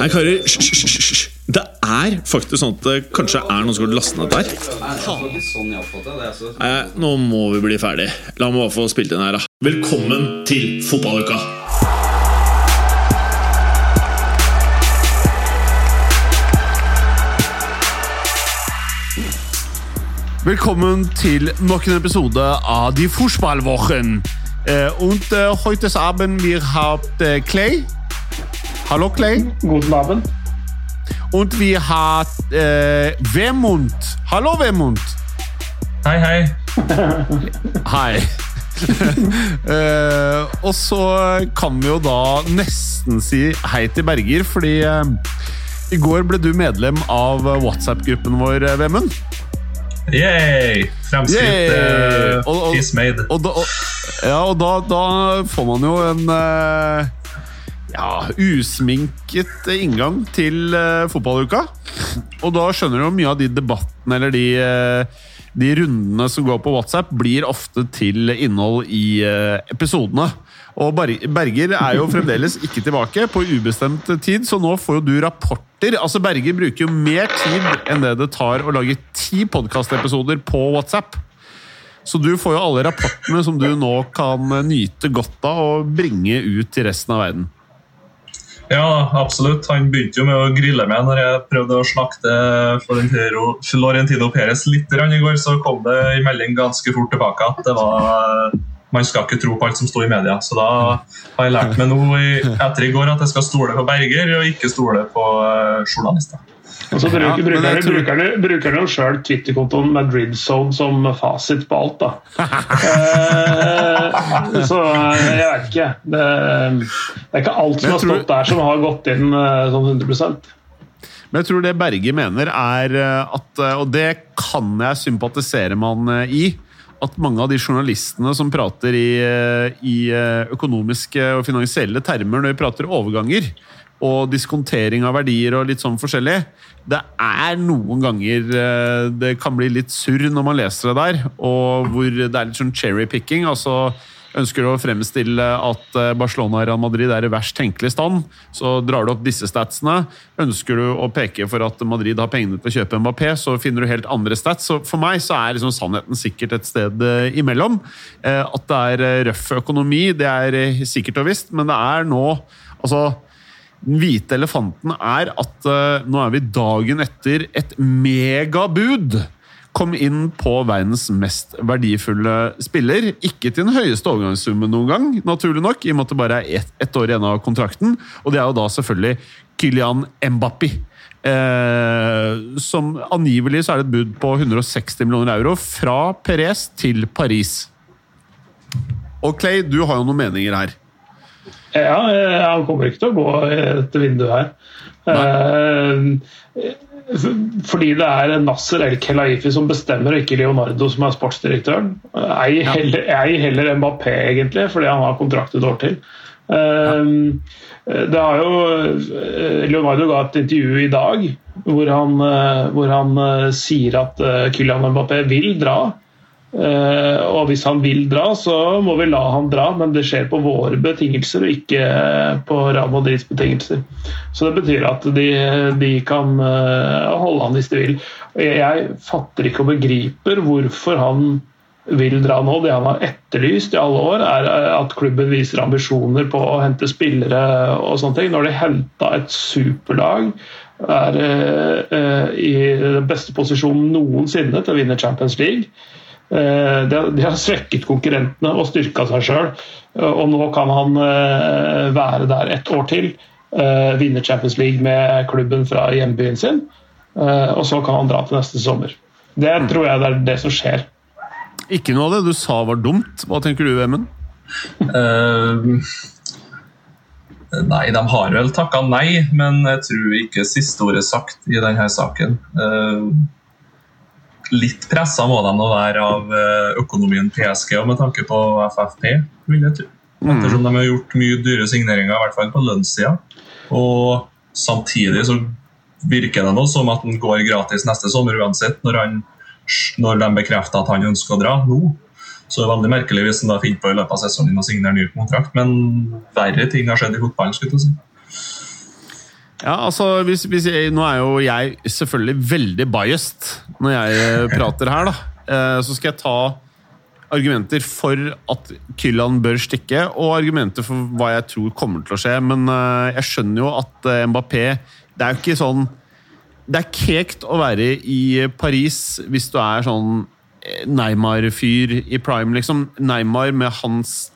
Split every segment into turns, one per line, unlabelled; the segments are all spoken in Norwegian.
Nei, karer, hysj! Det er faktisk sånn at det kanskje er noen som har lastet ned der. Nei, nå må vi bli ferdig. La meg bare få spilt inn her, da. Velkommen til fotballuka!
Velkommen til nok en episode av De Fußballwochen. Äh, und äh, heute Abend wir habt äh, Clay. Hallo Clay.
Guten Abend.
Und wir hat äh, Wemund. Hallo Wemund.
Hei, hei.
Hei. Eh, og så kan vi jo da nesten si hei til Berger, fordi eh, i går ble du medlem av WhatsApp-gruppen vår, Vemund.
Yay! Fremskritt uh,
Og- og-
is made.
Og og, og, ja, og da, da får man jo en eh, ja, usminket inngang til eh, fotballuka. Og da skjønner du jo mye av de debattene eller de, eh, de rundene som går på WhatsApp, blir ofte til innhold i eh, episodene. Og Berger er jo fremdeles ikke tilbake på ubestemt tid, så nå får jo du rapporter. Altså Berger bruker jo mer tid enn det det tar å lage ti podkastepisoder på WhatsApp. Så du får jo alle rapportene som du nå kan nyte godt av og bringe ut til resten av verden.
Ja, absolutt. Han begynte jo med å grille meg når jeg prøvde å slakte Florentino, Perez litt i går. Så kom det en melding ganske fort tilbake at det var man skal ikke tro på alt som sto i media. Så da har jeg lært meg nå etter i går at jeg skal stole på Berger og ikke stole på eh, journalister.
Og så bruker,
Ja, men
bruker,
jeg tror-
bruker, han- jo sjøl Twitter-kontoen Madrid Zone som fasit på alt, da. eh, så jeg vet ikke. Det, det er ikke alt som har
tror-
stått der, som har gått inn eh, sånn 100
Men jeg tror det Berge mener, er eh, at eh, Og det kan jeg sympatisere med han eh, i. At mange av de journalistene som prater i, eh, i eh, økonomiske og finansielle termer når de prater overganger og diskontering av verdier og litt sånn forskjellig, det er noen ganger eh, det kan bli litt surr når man leser det der, og hvor det er litt sånn cherry-picking. altså Ønsker du å fremstille at eh, Barcelona og Real Madrid er i verst tenkelig stand, så drar du opp disse statsene. Ønsker du å peke for at Madrid har pengene til å kjøpe Mbappé, så finner du helt andre stats. Så for meg så er liksom sannheten sikkert et sted eh, imellom. At det er røff økonomi, det er sikkert og visst, men det er nå altså den hvite elefanten er at eh, nå er vi dagen etter et megabud kom inn på verdens mest verdifulle spiller. Ikke til den høyeste overgangssummen noen gang, naturlig nok, i og med at det bare er ett et år igjen av kontrakten. Og det er jo da selvfølgelig Kylian Mbappé. Eh, som angivelig så er det et bud på 160 millioner euro fra Perez til Paris. Og Clay, du har jo noen meninger her.
Ja, eh, han kommer ikke til å gå etter vinduet her. Nei. Fordi det er Nasser El Kelaifi som bestemmer, og ikke Leonardo som er sportsdirektøren. Ei heller, ei heller Mbappé, egentlig, fordi han har kontrakt et år til. Ja. Det har jo eh, Leonardo ga et intervju i dag hvor han, eh, hvor han eh, sier at eh, Kylian Mbappé vil dra. Eh, og hvis han vil dra, så må vi la han dra, men det skjer på våre betingelser og ikke eh, på Real Madrids betingelser. Så det betyr at de, de kan eh, holde han hvis de vil. Jeg, fatter ikke og begriper hvorfor han vil dra nå. Det han har etterlyst i alle år, er at klubben viser ambisjoner på å hente spillere og sånne ting. Når de henta et superlag, er i den beste posisjonen noensinne til å vinne Champions League. Eh, De har, de har svekket konkurrentene og styrka seg sjøl. Og nå kan han eh, være der et år til. eh, Vinne Champions League med klubben fra hjembyen sin. eh, Og så kan han dra til neste sommer. Det tror jeg det er det som skjer.
Ikke noe av det du sa var dumt. Hva tenker du, Vemund?
Uh, nei, de har vel takka nei, men jeg tror ikke siste ord er sagt i denne saken. Eh, litt pressa må de være av eh, økonomien PSG og med tanke på FFP, vil jeg tro. Ettersom de har gjort mye dyre signeringer, i hvert fall på lønnssida. Og samtidig så virker det nå som at han går gratis neste sommer uansett, når, han, når de bekrefter at han ønsker å dra nå. Så det er veldig merkelig hvis han da finner på i løpet av sesongen å signere ny kontrakt, men verre ting har skjedd i fotballen. skulle jeg si.
Ja, altså, hvis, hvis jeg, Nå er jo jeg selvfølgelig veldig biased når jeg eh, prater her, da. Eh, Så skal jeg ta argumenter for at Kylian bør stikke, og argumenter for hva jeg tror kommer til å skje. Men eh, jeg skjønner jo at Mbappé Det er jo ikke sånn Det er kekt å være i Paris hvis du er sånn Neymar-fyr i prime, liksom. Neymar med hans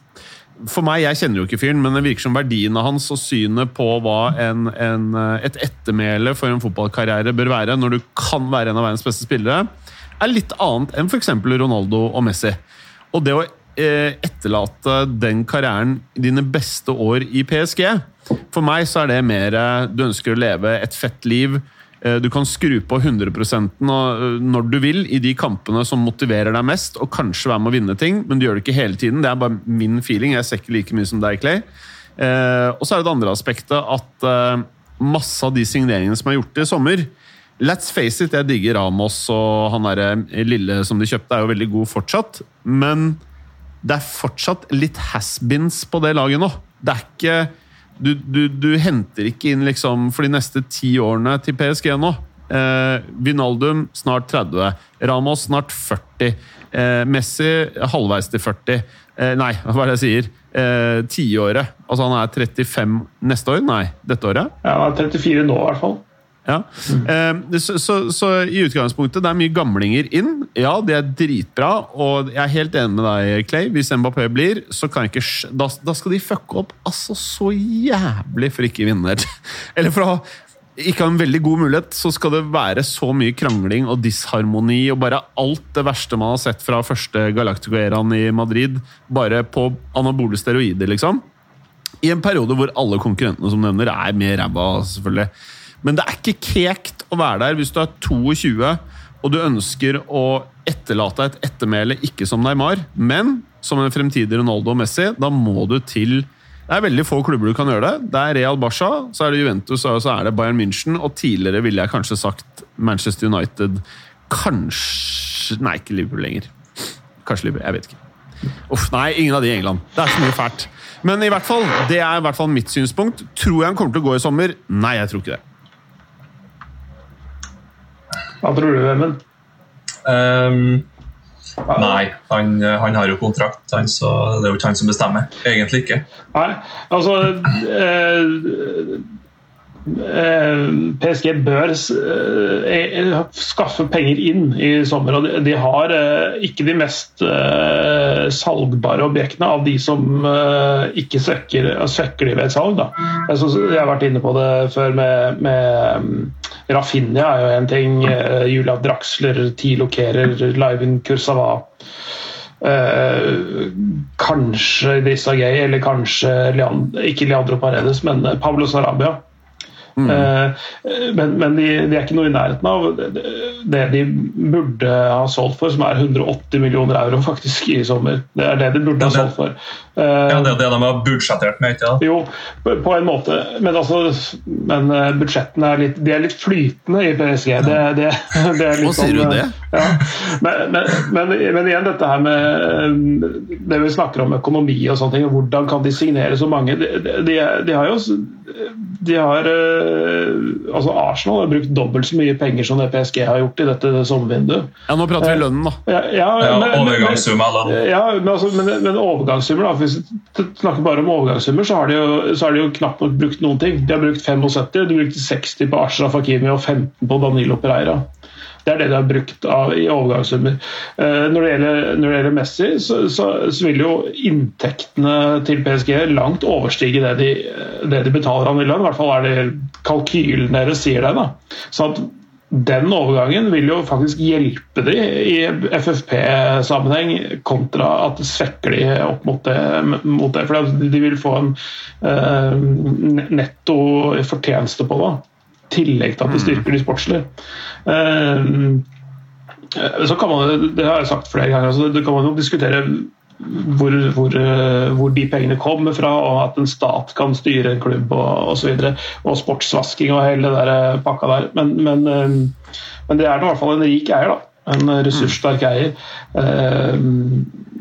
for meg, Jeg kjenner jo ikke fyren, men det virker som verdiene hans og synet på hva en, en, et ettermæle for en fotballkarriere bør være, når du kan være en av verdens beste spillere, er litt annet enn f.eks. Ronaldo og Messi. Og det å eh, etterlate den karrieren dine beste år i PSG For meg så er det mer eh, du ønsker å leve et fett liv. Eh, Du kan skru på 100 når eh, når du vil i de kampene som motiverer deg mest, og kanskje være med å vinne ting, men du gjør det ikke hele tiden. Det er bare min feeling. Jeg ser ikke like mye som deg, Clay. Eh, og så er det det andre aspektet at masse av de signeringene som er gjort i sommer Let's face it, jeg digger Ramos og han der lille som de kjøpte, er jo veldig god fortsatt. Men det er fortsatt litt has-beens på det laget nå. Det er ikke du, du, du henter ikke inn liksom for de neste ti årene til PSG nå. Eh, Vinaldum snart 30. Ramos snart 40. Eh, Messi halvveis til 40. Eh, nei, hva er det jeg sier? Eh, Tiåret. altså han er 35 neste år? Nei, dette året?
Ja, han er 34 nå, i hvert fall.
Ja. Eh, så, så, så i utgangspunktet, det er mye gamlinger inn. Ja, det er dritbra, og jeg er helt enig med deg, Clay. Hvis Mbappé blir, så kan jeg ikke da, da skal de fucke opp altså så jævlig for ikke å vinne. Eller for å ikke ha en veldig god mulighet, så skal det være så mye krangling og disharmoni og bare alt det verste man har sett fra første Galactico-æraen i Madrid, bare på anabole steroider, liksom. I en periode hvor alle konkurrentene som nevner er mer ræva, selvfølgelig. Men det er ikke kekt å være der hvis du er 22 og du ønsker å etterlate et ettermæle, ikke som Neymar, men som en fremtidig Ronaldo og Messi. Da må du til Det er veldig få klubber du kan gjøre det. Det er Real Barca, så er det Juventus og så er det Bayern München. Og tidligere ville jeg kanskje sagt Manchester United. Kanskje Nei, ikke Liverpool lenger. Kanskje Liverpool, jeg vet ikke. Uff, nei, ingen av de i England. Det er så mye fælt. Men i hvert fall, det er i hvert fall mitt synspunkt. Tror jeg han kommer til å gå i sommer? Nei, jeg tror ikke det.
Hva tror du, Vemund?
Um, nei, han, han har jo kontrakt, han, så det er jo ikke han som bestemmer. Egentlig ikke.
Nei, altså eh, eh, PSG bør eh, skaffe penger inn i sommer. og De, har eh, ikke de mest eh, salgbare objektene av de som eh, ikke svekker, svekker de ved et salg. Da. Jeg, har vært inne på det før med, med um, Rafinha er jo en ting. eh, Julia Draxler, Tilo Kehrer, Laivin Kursava. Uh, kanskje Idrissa Gay, eller kanskje Leand ikke Leandro Paredes, men eh, Pablo Sarabia. Eh, men men de, de er ikke noe i nærheten av det, det de burde ha solgt for, som er 180 millioner euro faktisk i sommer. Det er det de burde ha
Ja, det-
solgt for. Eh,
Ja, Det er det de har budsjettert med, ikke
jo, på en måte. Men, altså, men eh, budsjettene er litt, de er litt flytende i PSG. Det, det, det er litt
Hva sier du
sånn,
det?
Ja. Men, men, men, men igjen dette her med eh, det vi snakker om økonomi og sånne ting. og Hvordan kan de signere så mange? De, de, de har jo de har, eh, altså Arsenal har brukt dobbelt så mye penger som det PSG har gjort i dette sommervinduet.
Ja, Nå prater vi lønnen, da.
Ja, ja,
Ja,
men- men-
Overgangssum eller
ja, men, altså, men, men overgangssummer, da, hvis vi snakker bare om overgangssummer, så har de jo, så har de jo knapt nok brukt noen ting. De har brukt 75, de brukte 60 på Ashraf Hakimi og 15 på Danilo Pereira. Det er det de har brukt av, i overgangssummer. Eh, når, det gjelder, når det gjelder Messi, så, så, så vil jo inntektene til PSG langt overstige det de, det de betaler han i lønn. I hvert fall er det kalkylen deres sier det. da. Så at den overgangen vil jo faktisk hjelpe de i FFP-sammenheng, kontra at det svekker de opp mot det. Mot det for de vil få en eh, netto fortjeneste på det. Tillegg til at det styrker de sportslige. Eh, så kan man, det har jeg sagt flere ganger, altså, det kan man jo diskutere hvor, hvor, eh, hvor de pengene kommer fra, og at en stat kan styre en klubb og osv. Og, og sportsvasking og hele der eh, pakka der. Men, men, eh, men det er i hvert fall en rik eier, da. En ressurssterk eier. Eh,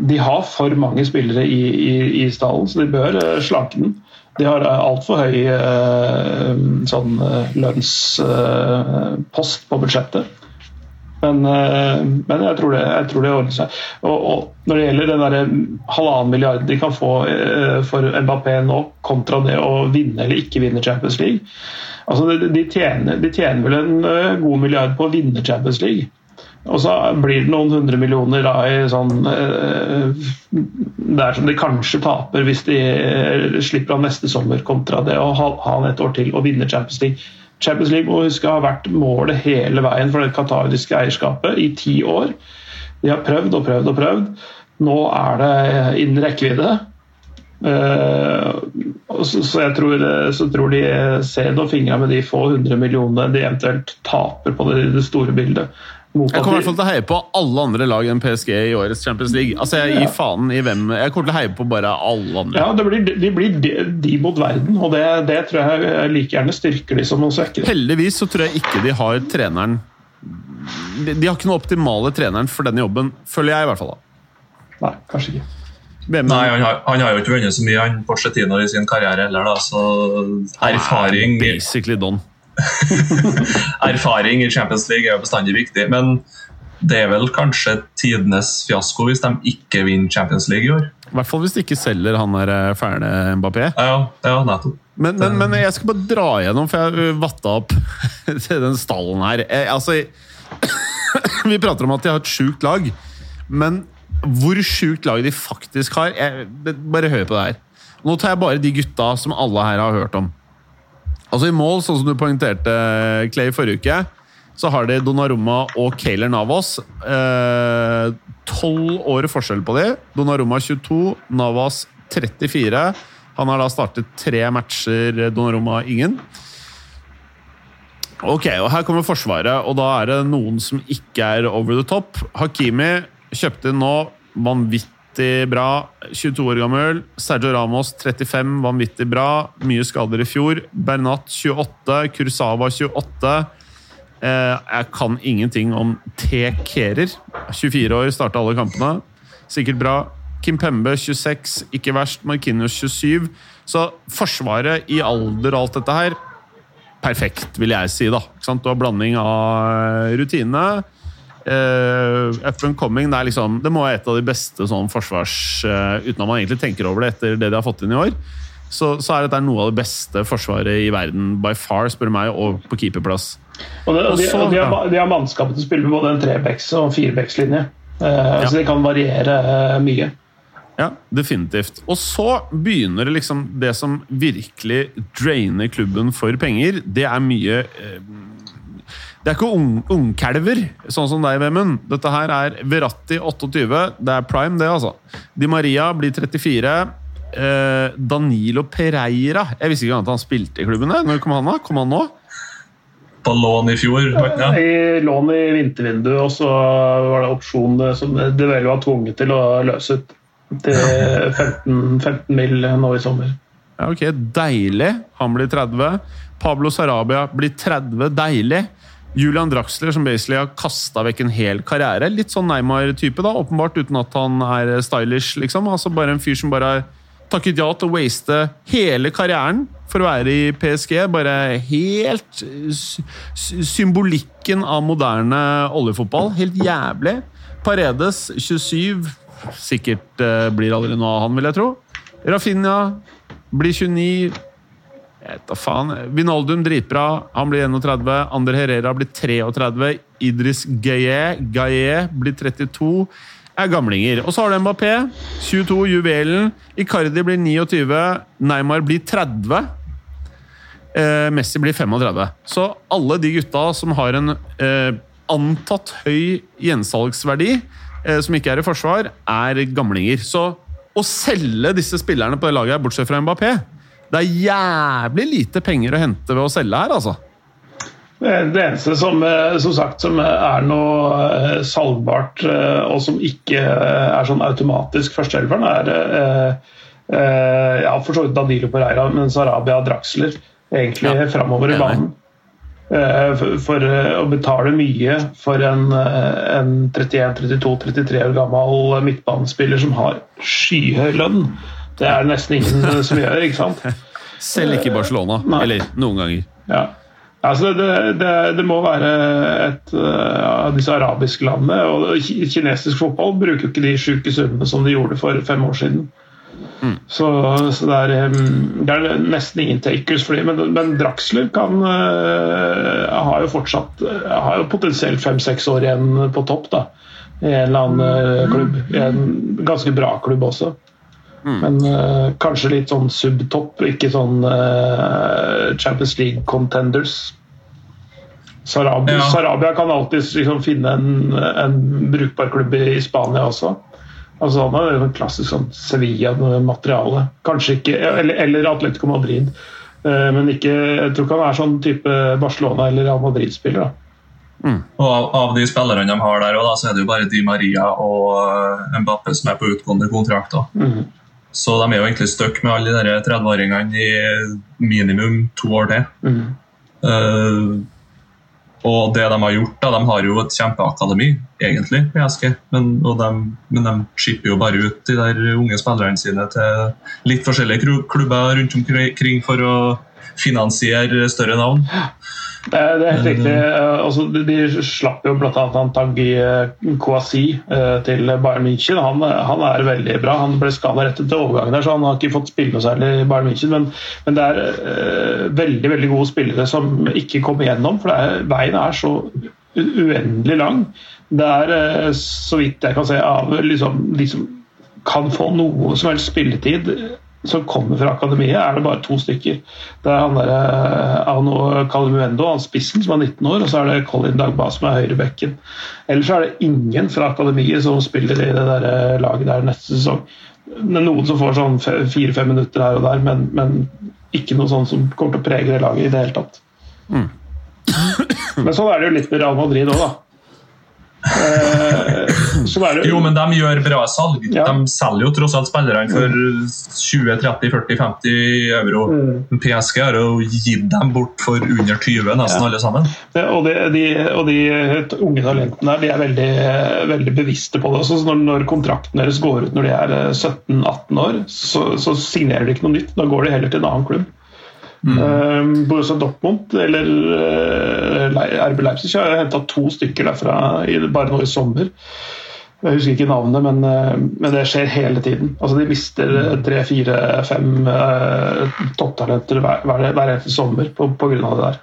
De har for mange spillere i, i, i stallen, så de bør eh, slanke den. De har altfor høy eh, sånn eh, lønnspost på budsjettet. Men, eh, men jeg, tror det, jeg tror det ordner seg. Og, og Når det gjelder den halvannen milliard de kan få eh, for Mbappé nå, kontra det å vinne eller ikke vinne Champions League altså de, tjener, de tjener vel en eh, god milliard på å vinne Champions League. Og så blir det noen hundre millioner da, i sånn Der som de kanskje taper hvis de slipper av neste sommer, kontra det å ha han et år til og vinne Champions League. Champions League må huske har vært målet hele veien for det qatariske eierskapet i ti år. De har prøvd og prøvd og prøvd. Nå er det innen rekkevidde. Så jeg tror, så tror de ser noen fingre med de få hundre millionene de eventuelt taper på det store bildet.
Jeg kommer i hvert fall til å heie på alle andre lag enn PSG i årets Champions League. Altså, Jeg gir faen i hvem Jeg kommer til å heie på bare alle andre.
Ja, det blir, De blir de, de mot verden, og det, det, tror jeg like gjerne styrker de som å svekker
Heldigvis så tror jeg ikke de har treneren De, de har ikke noe optimale treneren for denne jobben, føler jeg i hvert fall. da.
Nei, kanskje ikke.
Nei, han har, han har, jo ikke vunnet så mye, han Porcetino, i sin karriere heller, da, så erfaring
Basically done.
Erfaring i Champions League er jo bestandig viktig, men det er vel kanskje tidenes fiasko hvis de ikke vinner Champions League i år.
I hvert fall hvis de ikke selger han der eh, fæle Mbappé.
Ja, ja nettopp.
Men, men, men, jeg skal bare dra gjennom, for jeg vatta opp til den stallen her. Jeg, altså, vi prater om at de har et sjukt lag, men hvor sjukt lag de faktisk har jeg, Bare hør på det her. Nå tar jeg bare de gutta som alle her har hørt om. Altså I mål, sånn som du poengterte, Clay, forrige uke, så har de Donnarumma og Kayler Navas. Tolv eh, år forskjell på de. Donnarumma 22, Navas 34. Han har da startet tre matcher, Donnarumma ingen. Ok, og Her kommer Forsvaret, og da er det noen som ikke er over the top. Hakimi kjøpte inn nå vanvittig bra. 22 år gammel. Sergio Ramos 35, vanvittig bra. Mye skader i fjor. Bernat 28. Kursava 28. Eh, jeg kan ingenting om T. Kerer. 24 år, starta alle kampene. Sikkert bra. Kim Pembe 26, ikke verst. Markinios 27. Så Forsvaret i alder og alt dette her Perfekt, vil jeg si. da. Du har blanding av rutine Uh, up and coming, det, er liksom, det må være et av de beste sånn forsvars uh, Uten at man egentlig tenker over det etter det de har fått inn i år. Så, så er dette noe av det beste forsvaret i verden by far, spør meg, og på keeperplass.
Og, det, og, de, og de, har, de har mannskapet til å spille med både en trebacks- og firebackslinje. Uh, ja. Så de kan variere mye.
Ja, definitivt. Og så begynner det liksom det som virkelig drainer klubben for penger. Det er mye det er ikke ungkalver, ung sånn som deg, Vemund. Dette her er Veratti 28. Det er prime, det, altså. Di Maria blir 34. Eh, Danilo Pereira Jeg visste ikke at han spilte i klubben. Når kom han da? Kom han nå?
På lån i fjor?
Ja. I lån i vintervinduet, og så var det opsjon som det vel var tvunget til å løse ut til 15, 15 mil nå i sommer.
Ja, ok, Deilig. Han blir 30. Pablo Sarabia blir 30. Deilig. Julian Draxler, som basically har kasta vekk en hel karriere. Litt sånn Neymar-type, da, åpenbart, uten at han er stylish, liksom. Altså Bare en fyr som bare har takket ja til å waste hele karrieren for å være i PSG. Bare helt symbolikken av moderne oljefotball. Helt jævlig. Paredes, 27. Sikkert uh, blir aldri noe av han, vil jeg tro. Rafinha blir 29. Da faen. Vinaldum dritbra, han blir 31. Ander Herrera blir 33. Idris Gaye, Gaye blir 32. Er gamlinger. Og så har du Mbappé, 22, juvelen. Icardi blir 29. Neymar blir 30. Eh, Messi blir 35. Så alle de gutta som har en eh, antatt høy gjensalgsverdi, eh, som ikke er i forsvar, er gamlinger. Så å selge disse spillerne på det laget, bortsett fra Mbappé det er jævlig lite penger å hente ved å selge her, altså.
Det eneste som, eh, som, sagt, som er noe eh, salgbart, eh, og som ikke er sånn automatisk førsteelveren, er ja, for så vidt Danilo Pereira, men Sarabia Draxler egentlig ja, framover i banen. For, for, å betale mye for en, en 31-32-33 år gammel midtbanespiller som har skyhøy lønn, det er nesten ingen som gjør. ikke sant?
Selv ikke i Barcelona.
Nei.
Eller noen ganger.
Ja. Altså det, det, det må være et av av disse arabiske landene. og Kinesisk fotball bruker ikke de sjuke summene som de gjorde for fem år siden. Så, så det, er, det er nesten ingen takers for dem. Men, men Draxler kan uh, har jo fortsatt eh, har jo potensielt fem-seks år igjen på topp. da i en eller annen eh, klubb. I en ganske bra klubb også. Men uh, kanskje litt sånn subtopp, ikke sånn uh, Champions League contenders. Sarabia,
Ja.
Sarabia kan alltid liksom finne en, en brukbar klubb i, i Spania også. Altså Han er en klassisk sånn Sevilla-materiale. Kanskje ikke Eller, eller Atletico Madrid. Uh, men ikke, jeg tror ikke han er sånn type Barcelona eller Real Madrid-spiller. da.
Og av, av de spillerne de har der, også, da, så er det jo bare Di Maria og Mbappe som er på utgående kontrakt. da. Så de er jo egentlig stuck med alle de der 30-åringene i minimum to år til.
Mm.
Uh, og det de har gjort, da, de har jo et kjempeakademi, egentlig, PSG. Men, og de, men de skipper jo bare ut de der unge spillerne sine til litt forskjellige klubber rundt omkring for å finansiere større navn.
Det er, det er helt riktig. Eh, Altså, de, slapp jo bl.a. Tangi Kouassi eh, til Bayern München. Han, han er veldig bra. Han ble skada rett etter overgangen, der, så han har ikke fått spille noe særlig i Bayern München. Men, men det er uh, veldig veldig gode spillere som ikke kommer gjennom, for er, veien er så uendelig lang. Det er, uh, så vidt jeg kan se, av liksom, de som kan få noe som helst spilletid som kommer fra akademiet, er det bare to stykker. Det er han der, Ano Calimuendo, han spissen som er 19 år, og så er det Colin Dagba som er høyrebekken. Ellers er det ingen fra akademiet som spiller i det der eh, laget der neste sesong. Det er noen som får sånn fire-fem minutter her og der, men, men ikke noe sånn som kommer til å prege det laget i det hele tatt. Men sånn er det jo litt med Real Madrid òg, da. Eh, er det
Jo, men de gjør bra salg.
Ja.
De selger jo tross alt spillerne for 20-30-40-50 euro.
Mm.
PSG har jo gitt dem bort for under 20, nesten
Ja.
alle sammen.
Det- Og de, de, og de unge talentene der, de er veldig, veldig bevisste på det. Så når, når kontrakten deres går ut når de er eh, 17-18 år, så, så signerer de ikke noe nytt. Da går de heller til en annen klubb. Um, Borussia Dortmund eller uh, RB Leipzig har henta to stykker derfra i, bare nå i sommer. Jeg husker ikke navnet, men, eh, men det skjer hele tiden. Altså De mister eh, tre, fire, fem uh, topptalenter hver, hver, eneste sommer pga. det der.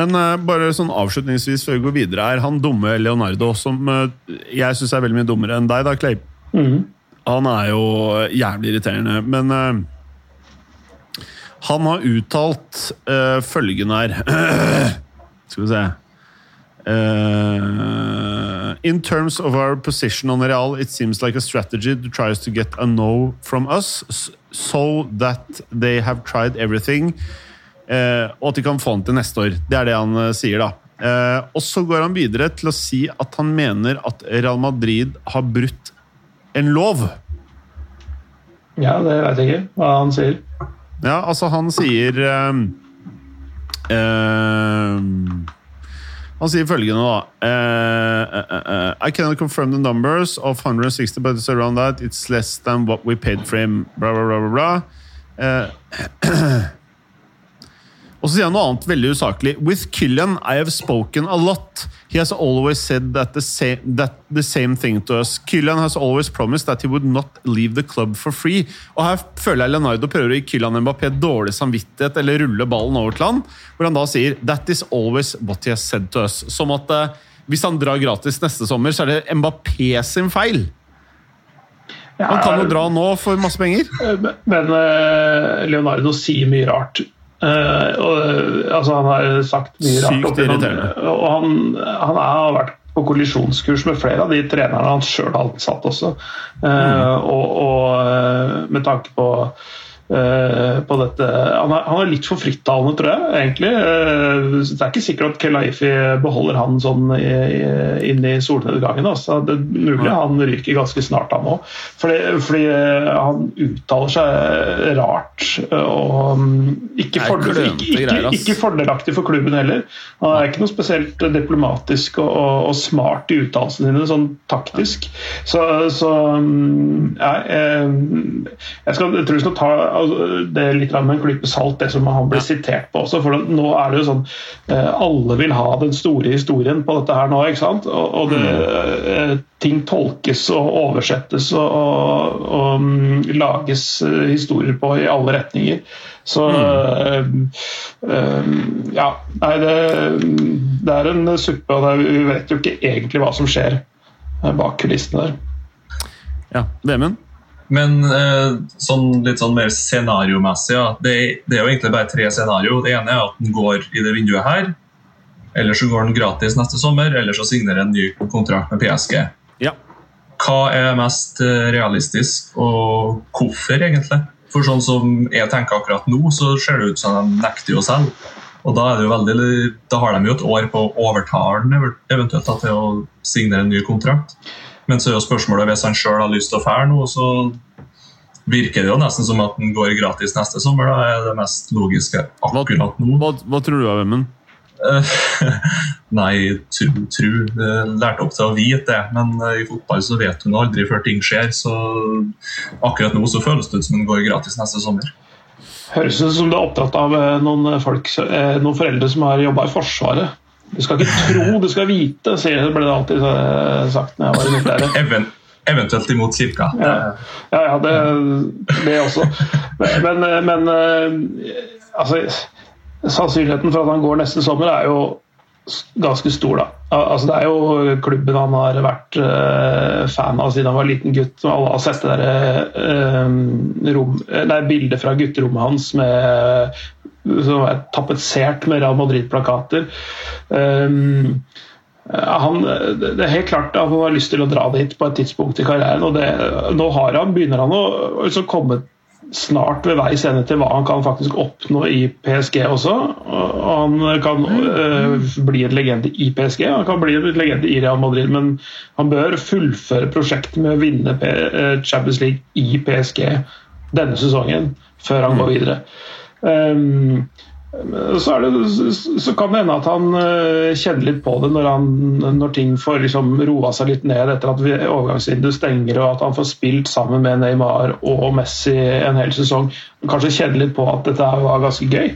Men uh, bare sånn avslutningsvis før vi går videre, er han dumme Leonardo, som uh, jeg syns er veldig mye dummere enn deg, da, Clay.
Mm.
Han er jo jævlig irriterende, men eh, han har uttalt uh, følgende her Skal vi se Uh, In terms of our position on Real, it seems like a strategy to try to get a no from us, so that they have tried everything, uh, og at de kan få han til neste år. Det er det han uh, sier, da. Og så går han videre til å si at han mener at Real Madrid har brutt en lov.
Ja, det vet jeg ikke hva han sier.
Ja, altså han sier ehm, ehm, Han sier følgende, da uh, uh, uh, I cannot confirm the numbers of 160, but it's around that. It's less than what we paid for him. Bla, bla, bla, bla, bla. Eh, og så sier han noe annet veldig usaklig. With Killian, I have spoken a lot. He has always said that the, same, that the same thing to us. Killian has always promised that he would not leave the club for free. Og her føler jeg Leonardo prøver å gi Kylian Mbappé dårlig samvittighet eller rulle ballen over til han, hvor han da sier That is always what he has said to us. Som at eh, hvis han drar gratis neste sommer, så er det Mbappé sin feil. Han kan jo dra nå for masse penger.
Men men Leonardo sier mye rart. Eh, og, eh, altså, han har sagt mye rart.
Sykt irriterende.
Og han, han er, har vært på kollisjonskurs med flere av de trenerne han sjøl har ansatt også. Eh, og, og med tanke på på dette han er, han er litt for frittalende, tror jeg. egentlig. Eh, det er ikke sikkert at Kelaifi beholder han sånn i, i, inn i solnedgangen. Altså. Det er mulig han ryker ganske snart, han òg. Fordi, fordi eh, han uttaler seg rart og mm, ikke, fordel, ikke, ikke, ikke fordelaktig for klubben heller. Han er ikke noe spesielt diplomatisk og, og, og smart i uttalelsene sine, sånn taktisk. Så, så mm, ja, jeg, jeg, skal, jeg tror vi skal ta det er litt med en klype salt, det som han blir sitert på også. For nå er det jo sånn eh, Alle vil ha den store historien på dette her nå, ikke sant? Og, og det, eh, ting tolkes og oversettes og, og, og mm, lages eh, historier på i alle retninger. Så øh, Ja. Nei, det, det er en suppe, og vi vet jo ikke egentlig hva som skjer bak kulissene der.
Ja, Vemund?
Men eh, sånn, litt sånn mer scenariomessig, ja. det, det, er jo egentlig bare tre scenario. Det ene er at den går i det vinduet her. Eller så går den gratis neste sommer, eller så signerer en ny kontrakt med PSG.
Ja.
Hva er mest eh, realistisk, og hvorfor, egentlig? For sånn som jeg tenker akkurat nå, så ser det ut som de nekter å selge. Og da, veldig, da har de jo et år på å overtale den eventuelt til å signere en ny kontrakt. Men så er jo spørsmålet hvis han sjøl har lyst til å fære nå, så virker det jo nesten som at den går gratis neste sommer. Da er det mest logiske akkurat nå.
Hva, hva tror du, Vemund?
nei, tru, tru. Lærte opp til å vite det, men eh, i fotball så vet hun aldri før ting skjer. Så akkurat nå så føles det ut som den går gratis neste sommer.
Høres ut som du er opptatt av eh, noen, folk, eh, noen foreldre som har jobba i Forsvaret. Du skal ikke tro, du skal vite, sier ble det alltid sagt når jeg var i militæret.
Eventuelt imot kirka.
Ja, ja, ja det, det, også. Men, men altså, sannsynligheten for at han går neste sommer, er jo ganske stor, da. Altså, det er jo klubben han har vært fan av siden han var liten gutt. Alle har sett det der, uh, bildet fra gutterommet hans med som er tapetsert med Real Madrid-plakater. Um, han, det er helt klart at han har lyst til å dra dit på et tidspunkt i karrieren. og det, Nå han, begynner han å altså komme snart ved veis ende til hva han kan faktisk oppnå i PSG også. og Han kan øh, bli en legende i PSG, han kan bli en legende i Real Madrid, men han bør fullføre prosjektet med å vinne Champions League i PSG denne sesongen, før han går videre. Um, så, det, så, kan det hende at han uh, kjenner litt på det når, han, når ting får liksom roa seg litt ned etter at overgangsvinduet stenger og at han får spilt sammen med Neymar og Messi en hel sesong. Kanskje kjenner litt på at dette var ganske gøy.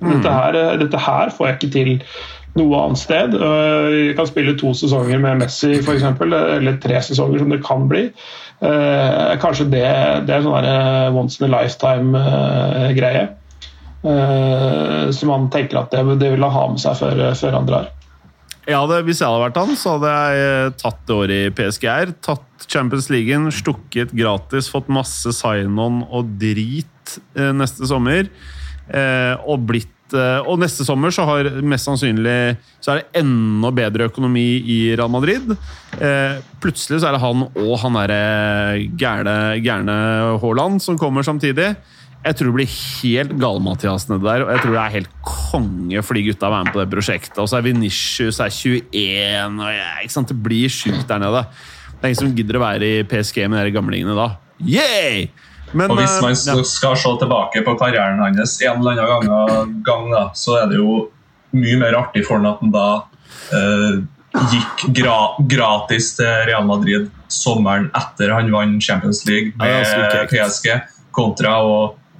Dette, her, eh, dette, her, får jeg ikke til noe annet sted. Jeg kan spille to sesonger med Messi f.eks., eller tre sesonger som det kan bli. Kanskje det, det er sånn once in a lifetime-greie. Uh, han man tenker at det, det vil han ha med seg før, før han drar.
Ja, det, Hvis jeg hadde vært han, så hadde jeg eh, tatt det året i PSGR. Tatt Champions League, stukket gratis, fått masse sign-on og drit eh, neste sommer. Eh, og blitt eh, Og neste sommer så har mest sannsynlig så er det enda bedre økonomi i Real Madrid. Eh, plutselig så er det han og han derre gærne Haaland som kommer samtidig. Jeg tror det blir helt gale-Mathias nedi der. Og jeg tror det er helt konge for de gutta å være med på det prosjektet. Og så er Venitius er 21, og jeg, ikke sant? det blir sjukt der nede. Det er ingen som gidder å være i PSG med de gamlingene da. Yay!
Men, og hvis man ja. skal se tilbake på karrieren hans en eller annen gang da, så er det jo mye mer artig for ham at han da eh, gikk gra gratis til Real Madrid sommeren etter han vant Champions League med PSG, kontra å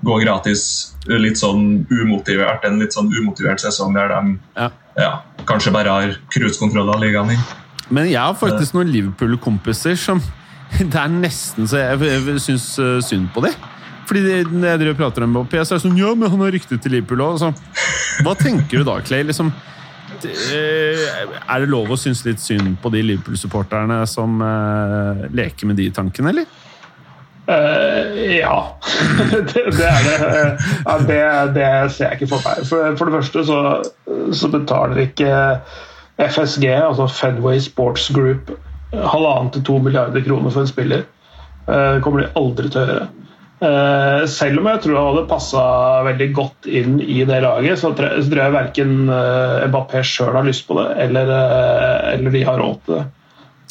gå gratis litt sånn umotivert, en litt sånn umotivert sesong der de ja. Ja, kanskje bare har cruisekontroll av ligaen din.
Men jeg har faktisk noen Liverpool-kompiser som Det er nesten så jeg, syns uh, synd på dem. Fordi de, når jeg driver og prater om Mbappé, så er det sånn Ja, men han har rykte til Liverpool òg. Hva tenker du da, Clay? Liksom, er det lov å synes litt synd på de Liverpool-supporterne som uh, leker med de tankene, eller?
Uh, ja, det, det, er det. Ja, det. det. ser jeg ikke for meg. For, for det første så, så, betaler ikke FSG, altså Fedway Sports Group, halvannen til to milliarder kroner for en spiller. Uh, kommer de aldri til å gjøre. Uh, selv om jeg tror han hadde passa veldig godt inn i det laget, så tror jeg, så tror jeg Mbappé sjøl har lyst på det, eller, eller de har råd til det.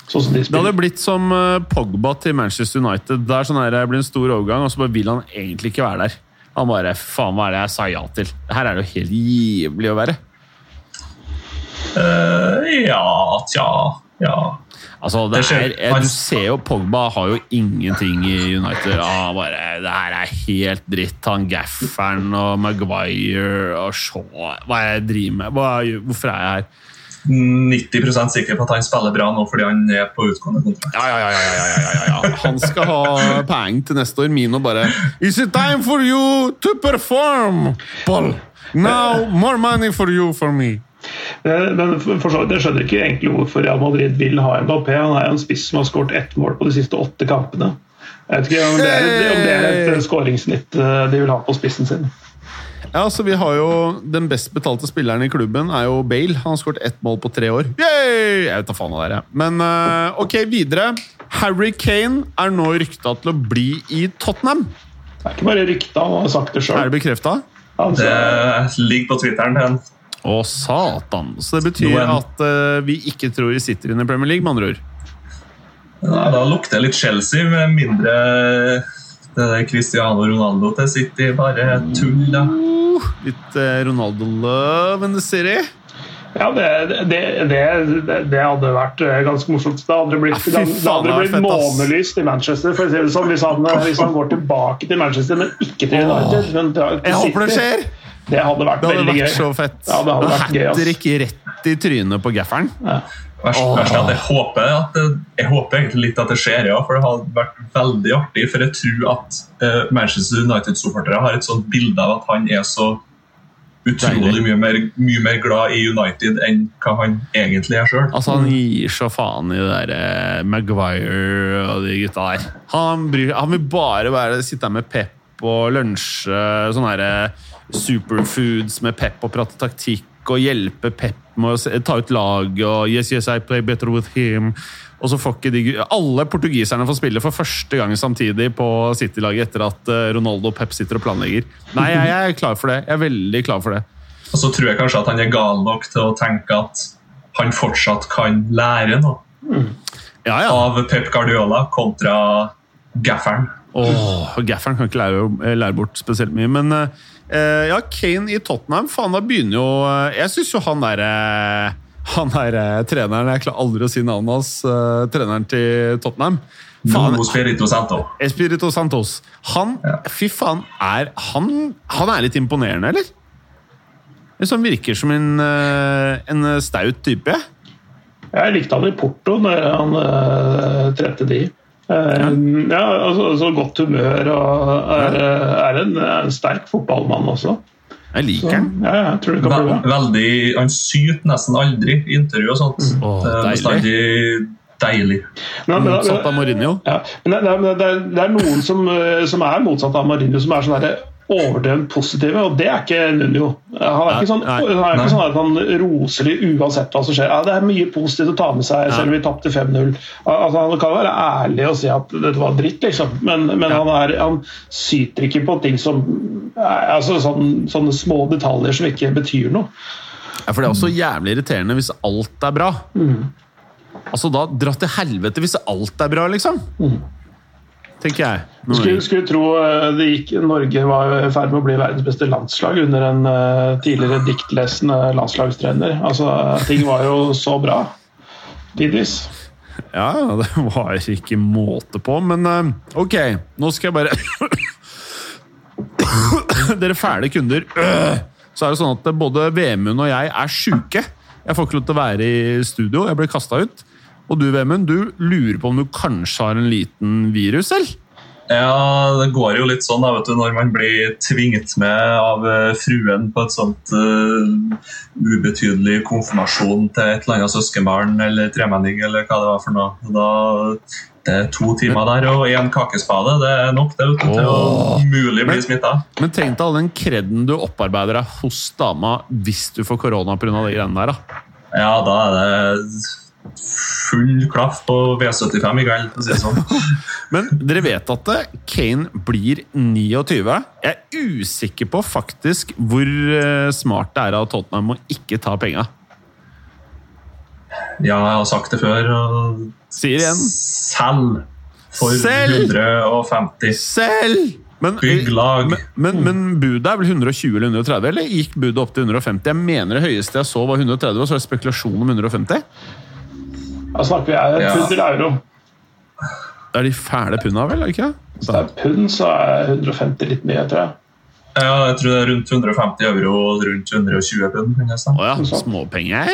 Sånn de det hadde blitt som eh, Pogba til Manchester United. Det er sånn her, det blir en stor overgang, og så bare vil han egentlig ikke være der. Han bare Faen, hva er det jeg sa ja til? Her er det jo helt jævlig å være.
Uh, ja Tja. Ja.
Altså, det er, jeg, du ser jo Pogba har jo ingenting i United. Ah, bare, det her er helt dritt. Han gafferen og Maguire og Shaw Hva er det jeg driver med? Hva, hvorfor er jeg her?
90% sikker på at han spiller bra nå fordi han er på utgående kontrakt.
Ja, ja, ja, ja, ja, ja, ja, ja. Han skal ha penger til neste år. Mino bare Is it time for you to perform, Paul? Now more money for you for me.
Eh, Men for for så vidt, jeg skjønner ikke egentlig hvorfor Real Madrid vil ha Mbappé. Han er jo en spiss som har skåret ett mål på de siste åtte kampene. Jeg vet ikke om det er, om det er et eh, skåringssnitt eh, de vil ha på spissen sin.
Ja, så vi har jo Den best betalte spilleren i klubben er jo Bale. Han har skåret ett mål på tre år. Yay! Jeg vet da faen hva det er. jeg. Men uh, ok, videre. Harry Kane er nå rykta til å bli i Tottenham.
Det er ikke bare rykta, han har sagt det
Er det bekrefta?
Det ligger på Twitteren han.
Å, satan. Så det betyr
Noen-
at uh, vi ikke tror vi sitter inne i Premier League, med andre ord.
Nei, da lukter det litt Chelsea, med mindre det Cristiano Ronaldo til City bare tull. da.
Uh, litt eh, Ronaldo-love in the city.
Ja, det, det, det, det hadde vært eh, ganske morsomt. Det hadde blitt,
Ja,
det hadde blitt
fett,
månelyst i Manchester, for å si det sånn, hvis han, hvis han går tilbake til Manchester, men ikke til United. Men til
Jeg håper det skjer!
Det hadde vært
Det hadde
veldig
vært
gøy.
så fett.
Ja, det hadde vært gøy, ass.
Hat trick rett i trynet på gafferen.
Verst, verst oh. at jeg håper, at det, jeg håper egentlig litt at det skjer, ja, for det hadde vært veldig artig. For jeg tror at uh, Manchester United-supportere har et sånt bilde av at han er så utrolig mye mer, mye mer glad i United enn hva han egentlig er sjøl.
Altså, han gir så faen i det der eh, Maguire og de gutta der. Han, bryr, han vil bare være, sitte der med Pep og lunsje sånne her, eh, superfoods med Pep og prate taktikk og hjelpe Pep med å ta ut lag og Yes, yes, I play better with him. Og så får ikke de, Alle portugiserne får spille for første gang samtidig på City-laget etter at eh, Ronaldo og Pep sitter og planlegger. Nei, jeg, er klar for det. Jeg er veldig klar for det.
Og så tror jeg kanskje at han er gal nok til å tenke at han fortsatt kan lære noe
Ja, ja.
av Pep Guardiola kontra Gaffern.
Åh, Gaffern kan ikke lære, lære bort spesielt mye, men eh, ja, Kane i Tottenham, faen, da begynner jo eh, Jeg syns jo han derre han der, eh, treneren Jeg klarer aldri å si navnet hans. Uh, treneren til Tottenham. Faen,
Espirito, Spirito Santo.
Espirito Santos. Han,
Ja.
fy faen, er han, han er litt imponerende, eller? Liksom virker som en, eh, en staut type.
Jeg likte han i Porto når han uh, trente de. Eh, ja, altså, altså Godt humør og er, er en, er en sterk fotballmann også.
Jeg liker han.
ja, jeg tror det kan bli bra.
veldig, han syter nesten aldri i intervju og sånt.
Åh,
det er
deilig.
bestandig deilig.
Motsatt av Mourinho.
Ja, men det, det, det, er- det er noen som, eh, som er motsatt av Mourinho, som er sånn der overdrevent positive, og det er ikke Nuno. Han er ikke sånn,
Nei,
han er ikke sånn at han roser de uansett hva som skjer. Ja, det er mye positivt å ta med seg, selv om vi tapte 5-0. Altså, han kan være ærlig og si at dette var dritt, liksom, men, men han, er, han syter ikke på ting som er- altså, sånn, Sånne små detaljer som ikke betyr noe.
Ja, for det er også jævlig irriterende hvis alt er bra. Altså da, Dra til helvete hvis alt er bra, liksom. Tenker jeg.
Skulle, skulle tro eh, det gikk, Norge var i ferd med å bli verdens beste landslag under en eh, tidligere diktlesende landslagstrener. Altså, Ting var jo så bra. Tidvis.
Ja, det var ikke måte på, men eh, ok. Nå skal jeg bare Dere fæle kunder. Så er det sånn at både Vemund og jeg er sjuke. Jeg får ikke lov til å være i studio. Jeg blir kasta ut. Og du, Vemund, du lurer på om du kanskje har en liten virus, selv?
Ja, det går jo litt sånn da, vet du, når man blir tvinget med av eh, fruen på et sånt uh, ubetydelig konfirmasjon til et eller annet søskenbarn eller tremenning eller hva det var for noe. Da, det er to timer der og én kakespade. Det er nok det, vet du, til å mulig bli smitta.
Men tenk deg all den kreden du opparbeider deg hos dama hvis du får korona pga. de greiene der. da.
Ja, da er det full klaff på V75 i kveld, for å si det sånn.
Men dere vet at Kane blir 29. Jeg er usikker på faktisk hvor eh, smart det er av Tottenham å ikke ta penga.
Ja, jeg har sagt det før.
Sier igjen
Selv! for
Selv.
150.
selv! Men,
lag.
men, men, men budet er vel 120 eller 130, eller gikk budet opp til 150? Jeg mener det høyeste jeg så var 130, og så er det spekulasjon om 150.
Da snakker vi er
Ja.
pund til euro.
Det er de fæle punda, vel? ikke?
Hvis det er pund, så er 150 litt mye, tror jeg.
Ja, jeg tror det er rundt 150 euro og rundt 120 pund.
Å ja, småpenger?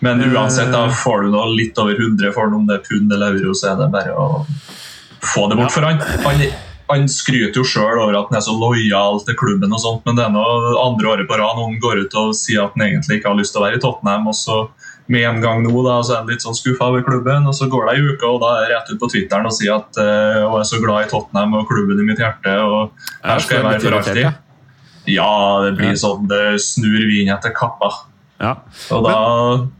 Men uansett,
Eh.
da får du nå litt over 100 for om det er pund eller euro, så er det bare å få det bort. For han, han, han skryter jo sjøl over at han er så lojal til klubben, og sånt, men det er nå andre året på rad når han går ut og sier at han egentlig ikke har lyst til å være i Tottenham. og så med en gang nå da, så er han litt sånn skuffa over klubben, og så går det ei uke, og da er jeg rett ut på Twitteren og sier at uh, jeg er så glad i Tottenham og klubben i mitt hjerte, og her skal jeg være for alltid. Ja, det blir sånn det snur vin etter kappa.
Ja.
Og da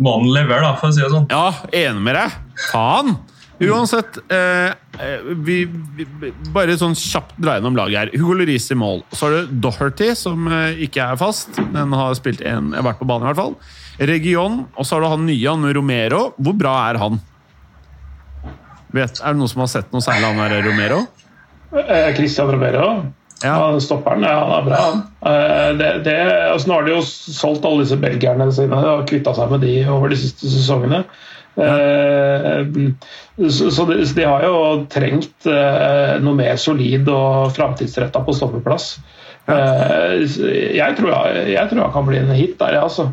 må han levere, da, for å si det sånn.
Ja, enig med deg. Faen! Uansett, eh, eh, vi, vi, bare sånn kjapt dra gjennom laget her. Hugo Lloris i mål. Så har du Doherty, som eh, ikke er fast, men har spilt en, vært på banen i hvert fall. Region, og så har du han nye, han Romero. Hvor bra er han? Vet, er det noen som har sett noe særlig han der Romero?
Eh, Christian Romero,
Ja.
han stopperen, ja, han er bra. han. Eh, Det, det, altså, nå har de jo solgt alle disse belgierne sine og kvitta seg med de over de siste sesongene. Ja. Så, så, de, så de har jo trengt eh, noe mer solid og framtidsretta på stoppeplass. Ja. Jeg tror, jeg, jeg tror han kan bli en hit der, ja, altså.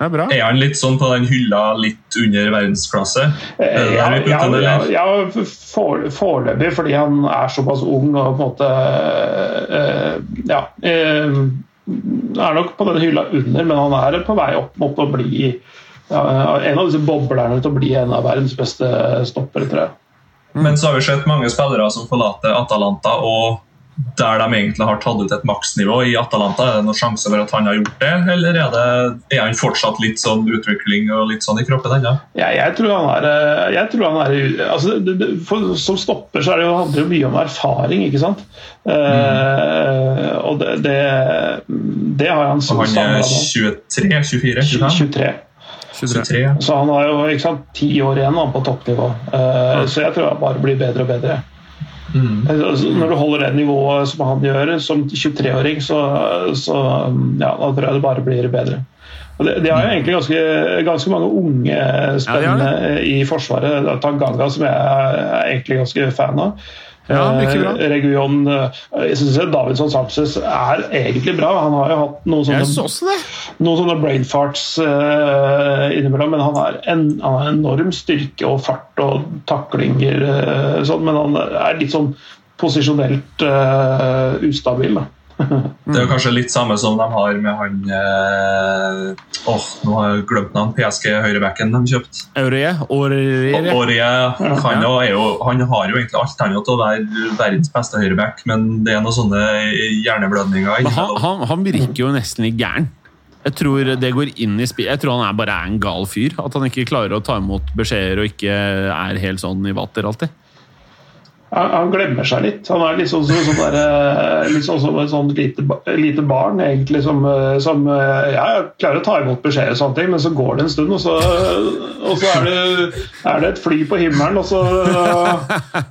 Er bra.
Er han litt sånn på den hylla litt under verdensklasse?
Ja, ja, ja, ja for- foreløpig, fordi han er såpass ung og på en måte eh, Ja. eh, er nok på den hylla under, men han er på vei opp mot å bli en av disse boblerne til å bli en av verdens beste stoppere, tror jeg.
Men så har vi sett mange spillere som forlater Atalanta, og der de egentlig har tatt ut et maksnivå i Atalanta. Er det noen sjanse for at han har gjort det, eller er, det, er han fortsatt litt sånn utvikling og litt sånn i kroppen ennå?
Jeg, jeg tror han er, eh, jeg tror han er altså, det, det, for, Som stopper så er det jo, handler det jo mye om erfaring, ikke sant? Eh, og det, det, det har han
Og han er 23? 24? 25?
23.
23.
23.
Så han har jo ikke sant, ti år igjen på toppnivå. Eh, Så jeg tror han bare blir bedre og bedre.
Mm.
Altså, Når du holder det nivået som han gjør som 23-åring, så, så ja, da tror jeg det bare blir bedre. Og det, de har jo egentlig ganske, ganske mange unge spennende i Forsvaret. Tanganga, som jeg er egentlig ganske fan av.
Ja.
Eh, Region eh, Jeg syns Davidsson Sanchez er egentlig bra. Han har jo hatt noen sånne noen sånne brain farts uh, innimellom, men han har en, han har enorm styrke og fart og taklinger, eh, sånn, men han er litt sånn posisjonelt eh, ustabil. Da.
Det er jo kanskje litt samme som de har med han eh, Åh, nå har jeg glemt navn. PSG-høyrebacken de kjøpte.
Aurie. Aurie.
Han, jo han har jo egentlig alt han til å være verdens beste høyreback, men det er noen sånne hjerneblødninger
Men han, han, han virker jo nesten litt gæren. Jeg tror det går inn i spill. Jeg tror han er bare er en gal fyr. At han ikke klarer å ta imot beskjeder og ikke er helt sånn i vater alltid.
Han, han glemmer seg litt. Han er litt sånn, sånn, der, eh, sånn som et sånt lite, lite barn, egentlig, som, eh, som eh, ja, klarer å ta imot beskjeder, og sånne ting, men så går det en stund, og så, og så er, det, er det et fly på himmelen, og så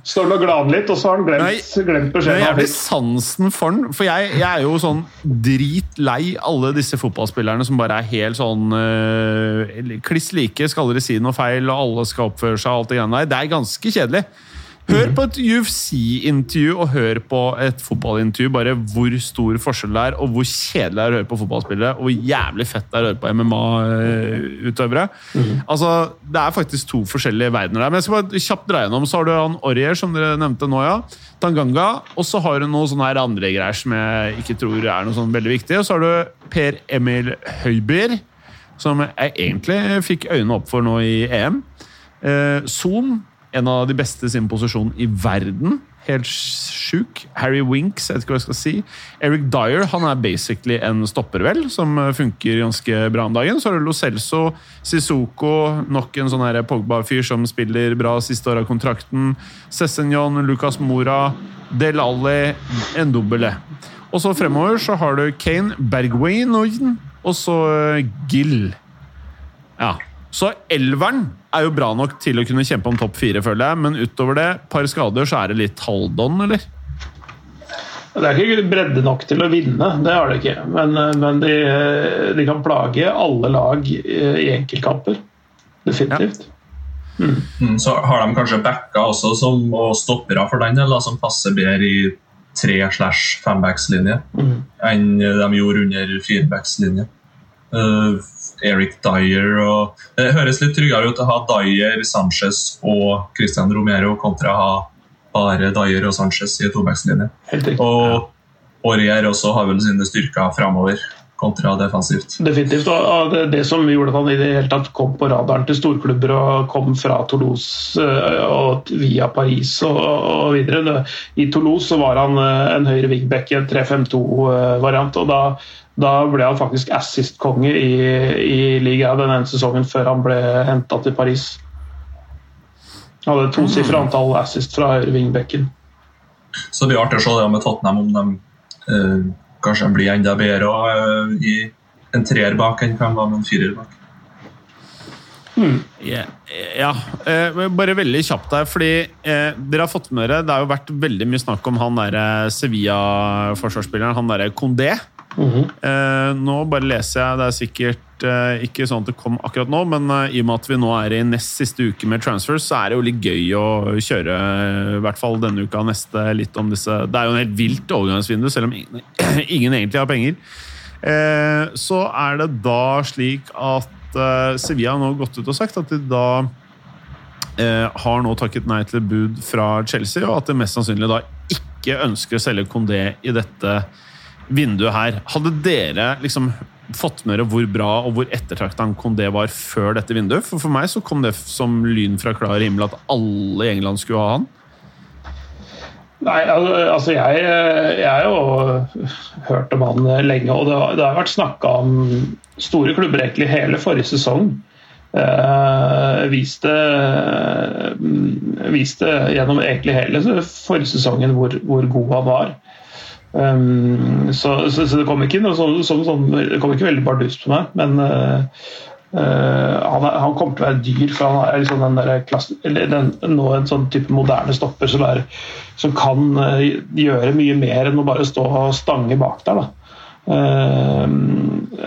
står han og glaner litt, og så har han glemt, glemt beskjeden.
jeg blir sansen for den. For jeg, jeg er jo sånn dritlei alle disse fotballspillerne som bare er helt sånn uh, kliss like. Skal dere si noe feil, og alle skal oppføre seg og alt det greiene der. Det er ganske kjedelig. Hør på et UFC-intervju og hør på et fotballintervju. Bare hvor stor forskjell det er, og hvor kjedelig det er å høre på fotballspillere. Og hvor jævlig fett det er å høre på MMA-utøvere. Altså, Det er faktisk to forskjellige verdener der. Men jeg skal bare kjapt dra gjennom. Så har du han Aurier, som dere nevnte nå, ja. Tanganga. Og så har du noe sånne her andre greier som jeg ikke tror er noe sånn veldig viktig. Og så har du Per Emil Høibier, som jeg egentlig fikk øynene opp for nå i EM. Eh, Son, en av de beste sin posisjon i verden. Helt sjuk. Harry Winks, jeg vet ikke hva jeg skal si. Eric Dyer han er basically en stopper, vel, som funker ganske bra om dagen. Så har du Lo Celso, Sissoko, nok en sånn Pogba-fyr som spiller bra siste år av kontrakten. Cessignon, Lucas Mora, Del Alli, en dobbel. Og så fremover så har du Kane, Bergwijn og så eh, Gill. Ja. Så elveren er jo bra nok til å kunne kjempe om topp fire, føler jeg. Men utover det, par skader, så er det litt halvdon, eller?
Det er ikke bredde nok til å vinne, det har det ikke. Men, eh, men de, de kan plage alle lag eh, i enkeltkamper. Definitivt.
Mm, så har de kanskje backa også som, og stoppere for den del, som passer bedre i tre slash fembackslinje
Mm.
enn de gjorde under firebackslinje. Uh, Eric Dyer og Det høres litt tryggere ut å ha Dyer, Sanchez og Christian Romero kontra å ha bare Dyer og Sanchez i tobackslinje. Og Aurier også har vel sine styrker framover kontra defensivt.
Definitivt. og det, det som gjorde at han i det hele tatt kom på radaren til storklubber og kom fra Toulouse eh, og via Paris og, og videre. I Toulouse så var han eh, en høyre wingback i en 3-5-2-variant. og da, da ble han faktisk assist-konge i, i ligaen den ene sesongen før han ble henta til Paris. Han hadde tosifra antall assist fra høyre wingbacken.
Så det blir artig å se det med Tottenham om de eh, kanskje han blir enda bedre og, eh, i en treer bak enn han var med en firer bak.
Ja, ja eh, bare veldig kjapt her, fordi eh, dere har fått med dere Det har jo vært veldig mye snakk om han derre Sevilla-forsvarsspilleren, han derre Condé. eh, nå bare leser jeg, det er sikkert eh, ikke sånn at det kom akkurat nå, men eh, i og med at vi nå er i nest siste uke med transfers, så er det jo litt gøy å kjøre, eh, i hvert fall denne uka og neste, litt om disse Det er jo en helt vilt overgangsvindu, selv om ingen, ingen egentlig har penger. Så er det da slik at eh, Sevilla har nå gått ut og sagt at de da har nå takket nei til bud fra Chelsea, og at de mest sannsynlig da ikke ønsker å selge Condé i dette vinduet her. Hadde dere liksom fått med dere hvor bra og hvor ettertrakta Condé var før dette vinduet? For for meg så kom det som lyn fra klar himmel at alle i England skulle ha han.
Nei, altså jeg, jeg har jo hørt om han lenge, og det har, det har vært snakka om store klubber egentlig hele forrige sesong. Eh, viste, viste gjennom egentlig hele forrige sesongen hvor, hvor god han var. Um, så, så, så det kom ikke noe sånn, sånn, det kom ikke veldig bardust på meg, men uh, eh, han, han kommer til å være dyr, for han er liksom den der klassen, den, nå en sånn type moderne stopper som, er, som kan uh, gjøre mye mer enn å bare stå og stange bak der. da. Eh,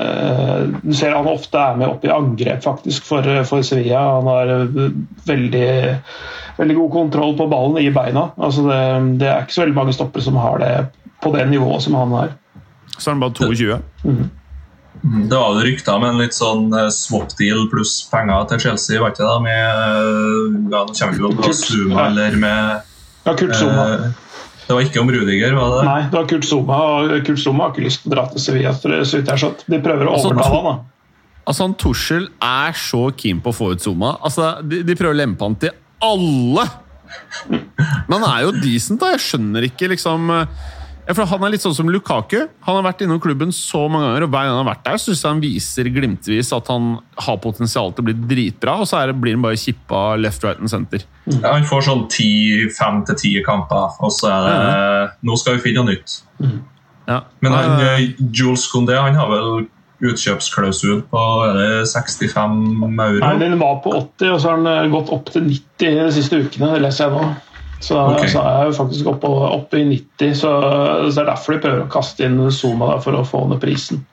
eh, du ser han ofte er med opp i angrep faktisk for, for Sevilla. Han har eh, veldig, veldig god kontroll på ballen i beina. Altså det, det er ikke så veldig mange stoppere som har det på det nivået som han har.
Så er han bare 22.
Mm, Det var jo rykter med en litt sånn eh, swap deal pluss penger til Chelsea, var ikke det? Med, ja, nå kommer vi jo på Zuma
ja.
eller med
Ja, Kurt Zuma.
eh, Det var ikke om Rudiger, var det det?
Nei, det var Kurt Zuma, og Kurt Zuma har ikke lyst til å dra til Sevilla. for så vidt jeg har skjønt. De prøver å
Altså,
overtale han. da.
Altså, han Tussel er så keen på å få ut Zuma. Altså, de, de prøver å lempe han til alle! Men han er jo decent, da. Jeg skjønner ikke liksom ja, for Han er litt sånn som Lukaku. Han har vært innom klubben så mange ganger, og hver gang han har vært der, så synes jeg han viser glimtvis at han har potensial til å bli dritbra, og så er det, blir han bare kippa left, right and center.
Ja, han får sånn fem til ti kamper, og så er det Nå skal vi finne noe nytt.
Ja.
Men han,
Eh,
eh, Jules Condé han har vel utkjøpsklausul på er det 65 euro?
Nei, Den var på 80, og så har den eh, gått opp til 90 de siste ukene. Det leser jeg nå. Så,
okay.
så er jeg faktisk oppe, oppe i 90, så, så det er derfor de prøver å kaste inn Zuma for å få ned prisen.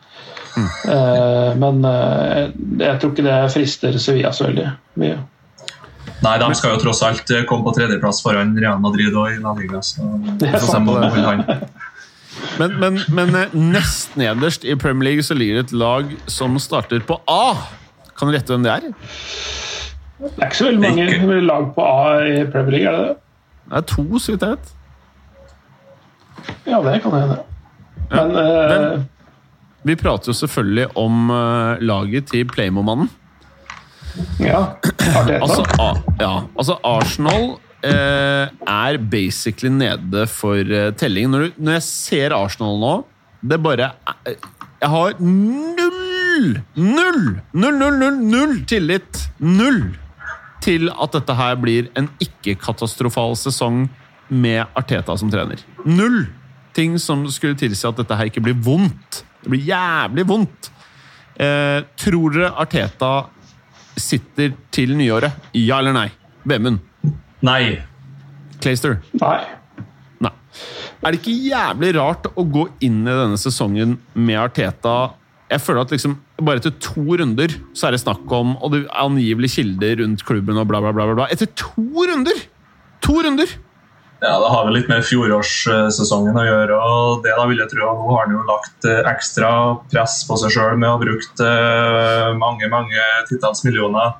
Eh, men uh, jeg tror ikke det frister Sevilla så veldig mye.
Nei, de skal jo tross alt eh, komme på tredjeplass foran Real Madrid og i La Liga. Så så må beholde han.
Men, men, men nest nederst i Premier League så ligger det et lag som starter på A. Kan du rette hvem det er?
Det er ikke så veldig mange
Ikke.
lag på A i Premier League, er det det?
Det er to, så vidt jeg vet.
Ja, det kan hende. Men eh,
hvem? Vi prater jo selvfølgelig om uh, laget til Playmo-mannen.
ja.
Altså, A, ja, altså Arsenal uh, er basically nede for telling. Når, du, når jeg ser Arsenal nå Det er bare Jeg har null, null, null, null, null, null tillit. Null til at dette her blir en ikke-katastrofal sesong med Arteta som trener. Null ting som skulle tilsi at dette her ikke blir vondt. Det blir jævlig vondt. Eh, tror dere Arteta sitter til nyåret? Ja eller nei? Vemund?
Nei.
Clayster?
Nei.
Nei. Er det ikke jævlig rart å gå inn i denne sesongen med Arteta? Jeg føler at liksom bare etter to runder så er det snakk om og det er angivelig kilder rundt klubben og bla, bla, bla. bla. Etter to runder! To runder!
Ja, Det har vel litt med fjorårssesongen å gjøre. og det da vil jeg tro at Nå har han jo lagt eh, ekstra press på seg sjøl med å ha brukt eh, mange mange titalls millioner.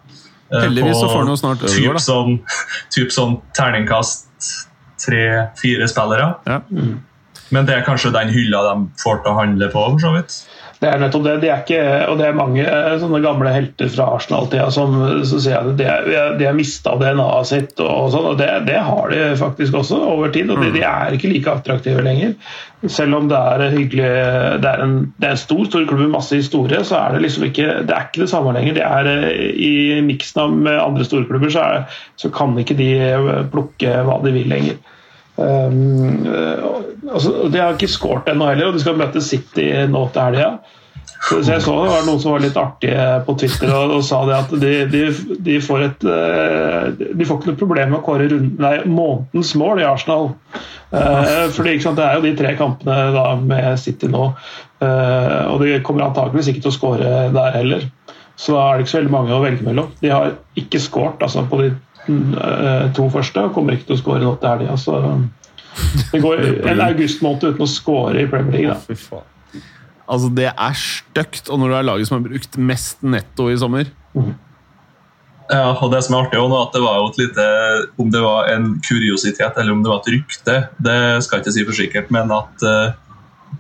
eh,
Heldigvis så får han jo snart
typ
da.
sånn, typ sånn terningkast tre-fire spillere.
Ja.
Men det er kanskje den hylla de får til å handle på, for så vidt.
Det er nettopp det. De er ikke, og det er mange eh, sånne gamle helter fra Arsenal-tida som som sier at de, de har mista DNA-et sitt. og sånn, og det, det har de faktisk også over tid. og de, de er ikke like attraktive lenger. Selv om det er hyggelig Det er en, det er en stor stor klubb med masse historie, så er det liksom ikke det er ikke det samme lenger. Det er eh, I miksen med andre storklubber så, så kan ikke de eh, plukke hva de vil lenger. Um, eh, altså, de har ikke skåret ennå heller, og de skal møte City nå til helga. Så, jeg så det var noen som var litt artige på Twitter og, og sa det at de, de, de får et eh, De får ikke noe problem med å kåre rund, nei, månedens mål i Arsenal. Uh, fordi ikke sant, Det er jo de tre kampene da med City nå, uh, og de kommer antakeligvis ikke til å skåre der heller. Så da er det ikke så veldig mange å velge mellom. De har ikke skåret altså, på de eh, to første og kommer ikke til å skåre nå til helga. Så det går en augustmåned uten å skåre i Premier League. Da.
Fy faen. Altså, det er stygt. Og når du er laget som har brukt mest netto i sommer
Ja, og det som er artig også at det var jo et lite Om det var en kuriositet eller om det var et rykte, det skal jeg ikke si for sikkert, men at uh,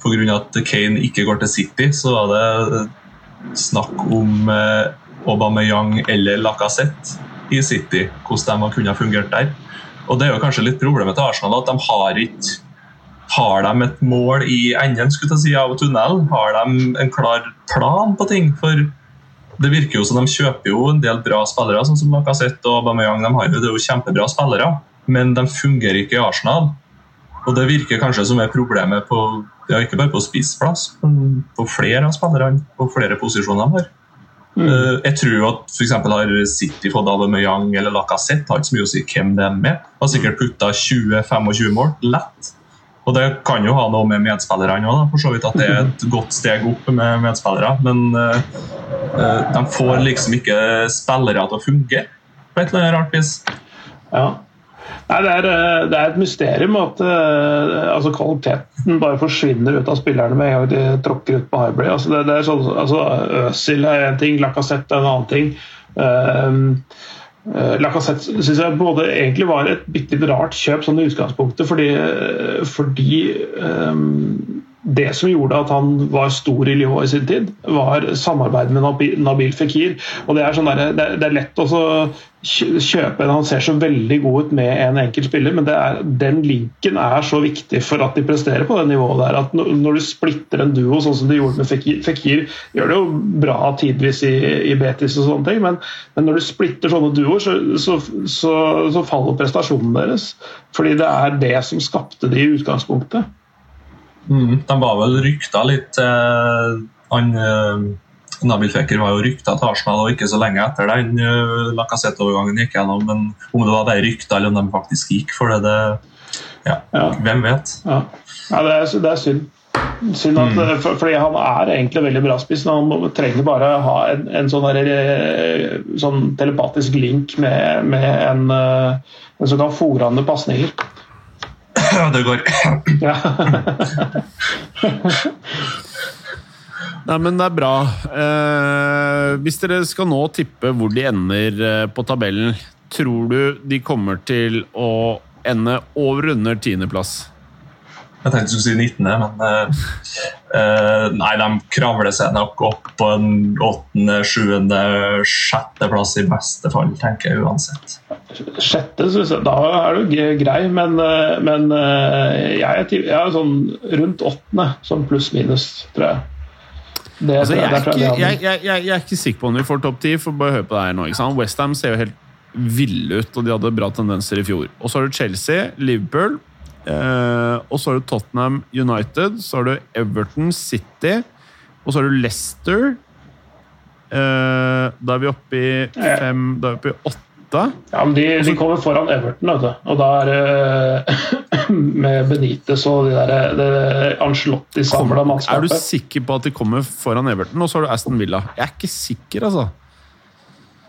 pga. at Kane ikke går til City, så var det snakk om uh, Aubameyang eller Lacassette i City, hvordan de kunne ha fungert der. Og det er jo kanskje litt problemet til Arsenal at de har ikke har de et mål i enden skulle jeg si, av tunnelen? Har de en klar plan på ting? For det virker jo som de kjøper jo en del bra spillere, sånn som Lacassette og Aubameyang. De har jo, det er jo kjempebra spillere, men de fungerer ikke i Arsenal. Og det virker kanskje som er problemet på ja, ikke bare på spissplass, men på flere av spillerne, på flere posisjoner de har. Eh, Jeg tror at for har City fått Aubameyang eller Lacassette, har ikke så mye å si hvem det er med. Har sikkert putta 20-25 mål, lett. Og det kan jo ha noe med medspillerne òg, for så vidt at det er et godt steg opp med medspillere. Men eh, de får liksom ikke spillere til å funke på et eller annet rart vis.
Ja. Nei, det, er, eh, det er et mysterium at eh, altså kvaliteten bare forsvinner ut av spillerne med en gang de tråkker ut på Highbury. Altså, det, det er sånn, altså, Øsil er en ting, Lacassette er en annen ting. Uh, uh, Lacassette synes jeg både egentlig var et bitte litt rart kjøp sånn i utgangspunktet, fordi, fordi um, det som gjorde at han var stor i Lyon i sin tid, var samarbeidet med Nabil, Fekir. Og det er, sånn der, det, er, lett å kjøpe en Han ser så veldig god ut med en enkelt spiller, men er, den linken er så viktig for at de presterer på det nivået der. At når du splitter en duo, sånn som de gjorde med Fikir gjør det jo bra tidvis i, i Betis og sånne ting, men, men når du splitter sånne duoer, så, så, så, så faller prestasjonen deres. Fordi det er det som skapte det i utgangspunktet.
Mm, de var vel rykta litt eh, an, eh, Nabil Fekir var jo rykta til Arsenal og ikke så lenge etter den uh, Lacassette-overgangen gikk gjennom. Men om det var bare rykter eller om de faktisk gikk for det, det ja,
Ja.
hvem vet?
Ja, ja det, er, det er synd. Synd at, for, fordi Han er egentlig veldig bra spiss. men Han trenger bare ha en, en sånn, der, eh, sånn telepatisk link med, med en, eh, en som kan fòre han med pasninger.
det går.
Ja.
Nei, men det er bra. Eh, hvis dere skal nå tippe hvor de ender eh, på tabellen, tror du de kommer til å ende over under tiendeplass?
Jeg tenkte du skulle si 19., men eh, eh, Nei, de kravler seg nok opp på en åttende, sjuende, sjetteplass i beste fall, tenker jeg uansett.
Sjette, syns jeg, da er du grei, men, eh, men jeg, er jeg er sånn rundt åttende, sånn pluss-minus, tror jeg. Det,
Altså, jeg, er ikke,
jeg
jeg, jeg, er ikke sikker på om vi får topp ti, for bare hør på det her nå. ikke sant? Westham ser jo helt ville ut, og de hadde bra tendenser i fjor. Og så har du Chelsea, Liverpool, eh, og så har du Tottenham United, så har du Everton City, og så har du Leicester. Eh, da er vi oppe i fem Da er vi oppe i Benita.
Ja, men de, de kommer foran Everton, vet du. Og da er det med Benitez og de der det Ancelotti samla
Er du sikker på at de kommer foran Everton, og så har du Aston Villa? Jeg er ikke sikker, altså.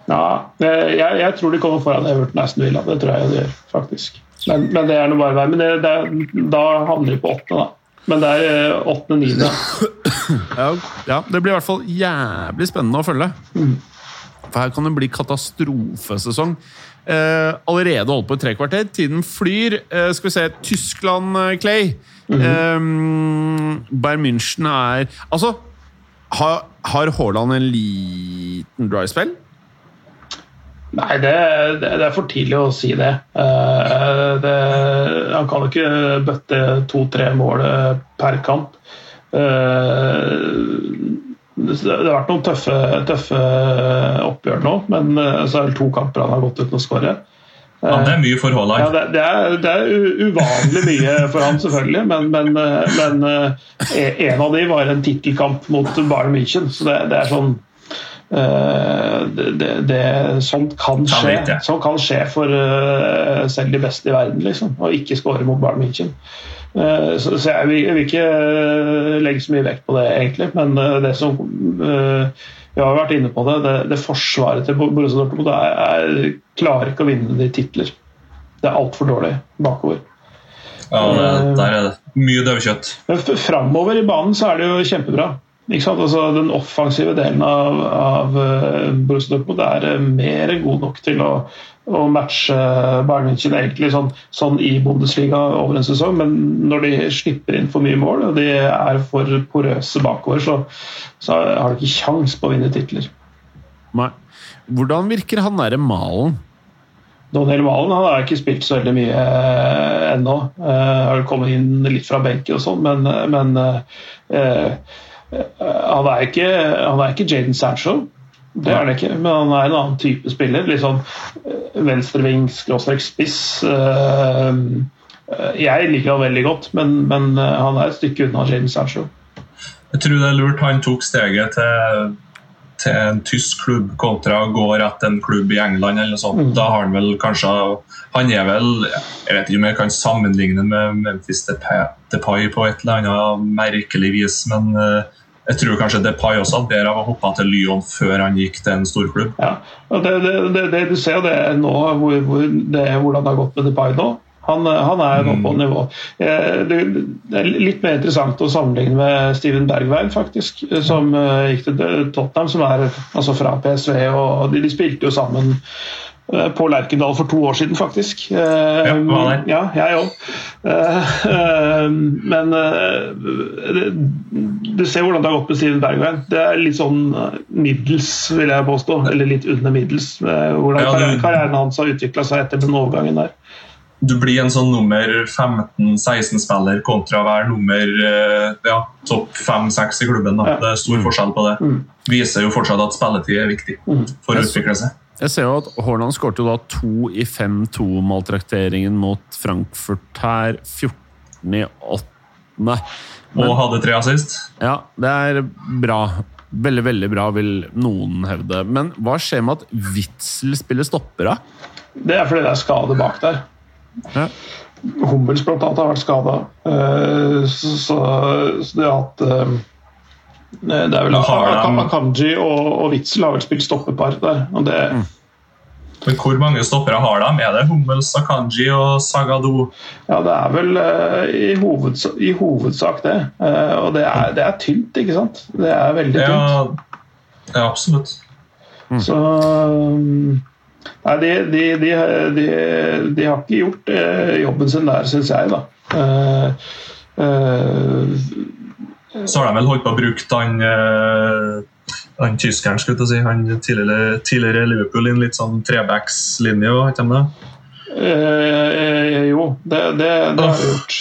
Ja, jeg, jeg tror de kommer foran Everton og Aston Villa. Det tror jeg de gjør, faktisk. Men, men det er nå bare vei. Men det, det, da havner de på åttende, da. Men det er eh, åttende-niende.
Ja, ja, Det blir i hvert fall jævlig spennende å følge. For her kan det bli katastrofesesong. Eh, allerede holdt på i tre kvarter. Tiden flyr. Eh, skal vi se Tyskland, Clay. Mm -hmm. eh, Bayern München er Altså, har, har Haaland en liten dry spell?
Nei, det, det, det er for tidlig å si det. Uh, det han kan jo ikke bøtte to-tre mål eh, per kamp. Eh, det har vært noen tøffe, tøffe oppgjør nå, men eh, så er det to kamper han har gått uten å skåre.
Ja, det er mye for
Ja,
Haaland.
det, det, er, det er uvanlig mye for han, selvfølgelig, men, men, eh, men eh, en av de var en tittelkamp mot Bayern München. Så det, det er sånn eh, det, Sånt kan skje. Sånt kan skje for eh, selv de beste i verden, liksom. Å ikke skåre mot Bayern München. Eh, Så, jeg vil, jeg vil ikke eh, legge så mye vekt på det, egentlig. Men eh, det som Vi har vært inne på det. Det, det forsvaret til Borussia Dortmund er, er, klarer ikke å vinne de titler. Det er altfor dårlig bakover.
Ja, der er det mye dødkjøtt.
Men framover i banen så er det jo kjempebra. Altså, den offensive delen av, av eh, Borussia Dortmund er eh, mer god nok til å, å matche Bayern München egentlig sånn, sånn i Bundesliga over en sesong, men når de slipper inn for mye mål og de er for porøse bakover, så, så har de ikke kjangs på å vinne titler.
Nei. Hvordan virker han derre Malen?
Daniel Malen han har ikke spilt så veldig mye eh, ennå. Eh, har kommet inn litt fra benken og sånn, men, men eh, han er ikke, han er ikke Jaden Sancho. Det er han ikke, men han er en annen type spiller. Litt sånn eh, venstreving, skråstrek spiss. Eh, eh, jeg liker han veldig godt, men, men han er et stykke unna Jaden Sancho.
Jeg tror det er lurt han tok steget til, til en tysk klubb kontra å gå rett til en klubb i England. eller noe sånt. Da har han vel kanskje Han er vel Jeg vet ikke om jeg kan sammenligne med Memphis Depay på et eller annet merkelig vis, men eh, jeg tror kanskje Depay også hadde bedre av å hoppe til Lyon før han gikk til en storklubb.
Ja, det, det, det, det Du ser jo det nå, hvor, hvor det, hvordan det har gått med Depay nå. Han, han er nå på nivå. Eh, Det, er litt mer interessant å sammenligne med Steven Bergwijn, faktisk, som eh, gikk til Tottenham, som er altså fra PSV. og De, de spilte jo sammen på Lerkendal for to år siden, faktisk. Eh,
Ja, var der.
Ja, jeg òg. Men eh, du ser hvordan det har gått med Steven Bergwijn. Det er litt sånn eh, middels, vil jeg påstå. Eller litt under middels. eh, Hvordan
Ja, du-
karrieren hans har utvikla seg etter den overgangen der.
Du blir en sånn nummer 15-16-spiller kontra å være nummer eh, ja, topp 5-6 i klubben.
Ja.
Det er stor forskjell på det.
Mm.
Viser jo fortsatt at spilletid er viktig for å utvikle seg.
Jeg ser jo at Haaland skårte jo da to i 5-2-maltrakteringen mot Frankfurt her. 14 i 8.
Og hadde tre assist.
Ja, det er bra. Veldig, veldig bra, vil noen hevde. Men hva skjer med at Witzel spiller stopper, da?
Det er fordi det er skade bak der.
Ja.
Hummels blant annet har vært skada. Så, så, så det at eh, Det er vel Akanji og, og Witzel har vel spilt stoppepar der. Og det,
Men hvor mange stoppere har de? Er det Hummels, Akanji og Sagado?
ja, det er vel uh, i, hovedsak, i hovedsak det. Uh, og det er, det er tynt, ikke sant? Det er veldig tynt.
Ja, ja absolutt.
Så um, Nei, de, de, de, de, de har ikke gjort uh, jobben sin der, syns jeg, da. Uh, eh,
Så har de vel holdt på å bruke han, eh, han tyskeren, skulle jeg si, han tidligere, tidligere Liverpool i en litt sånn trebackslinje. Har ikke de det?
eh, jo, det, det, det har de gjort.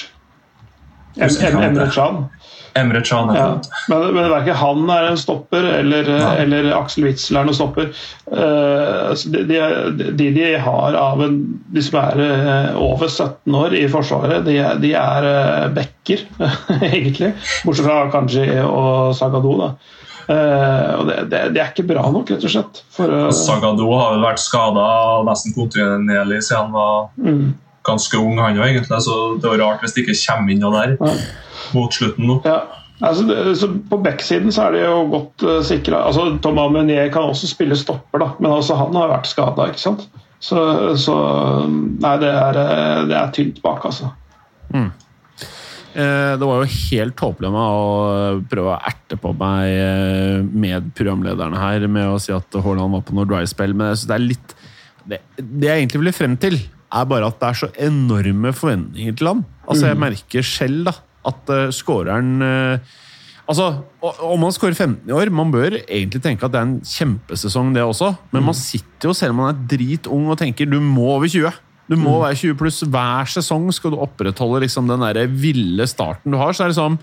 Emre
det? Emre Can.
Ja. men Men, verken han er en stopper eller, eller Aksel Witzel er noen stopper. Altså, de, de, de de har av en, de som er eh, over 17 år i Forsvaret, de, er- er eh, backer, egentlig. Bortsett fra Kanji og Sagado. Da. Uh, og det, det, det, er ikke bra nok, rett og slett. For, uh,
Sagado har vært skada nesten kontinuerlig siden han var mm. Ganske ung, han òg, egentlig. Så det er rart hvis det ikke kommer inn noe der ja. mot slutten nå.
Ja. Altså, det, på backsiden så er det jo godt uh, sikra. Altså, Thomas Meunier kan også spille stopper, da, men altså, han har vært skada. Så, så nei, det er, det er tynt bak, altså. Mm.
Eh, det var jo helt tåpelig av meg å prøve å erte på meg eh, med programlederne her med å si at Haaland var på noe dry spell, men jeg synes det er litt det, det, jeg egentlig ville frem til, er bare at det er så enorme forventninger til han. Altså, Jeg mm. merker selv da, at uh, skåreren uh, Altså, Om man skårer 15 i år, man bør egentlig tenke at det er en kjempesesong, det også. Men man mm. sitter jo, selv om man er dritung, og tenker du må over 20. Du må mm. være 20 pluss hver sesong skal du opprettholde liksom den der ville starten du har. så er det sånn,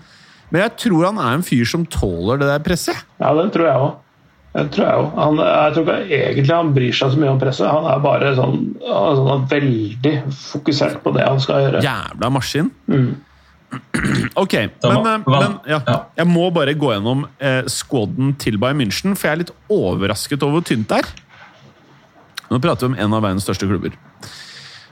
Men jeg tror han er en fyr som tåler det der presset.
Ja, det tror jeg òg. Jeg tror, jeg, han, jeg tror ikke egentlig han bryr seg så mye om presset. Han er bare sånn, sånn veldig fokusert på det han skal gjøre.
Jævla maskin. Mm. Ok, men, eh, men ja, jeg må bare gå gjennom eh, squaden til Bayern München, for jeg er litt overrasket over hvor tynt det er. Nå prater vi om en av verdens største klubber.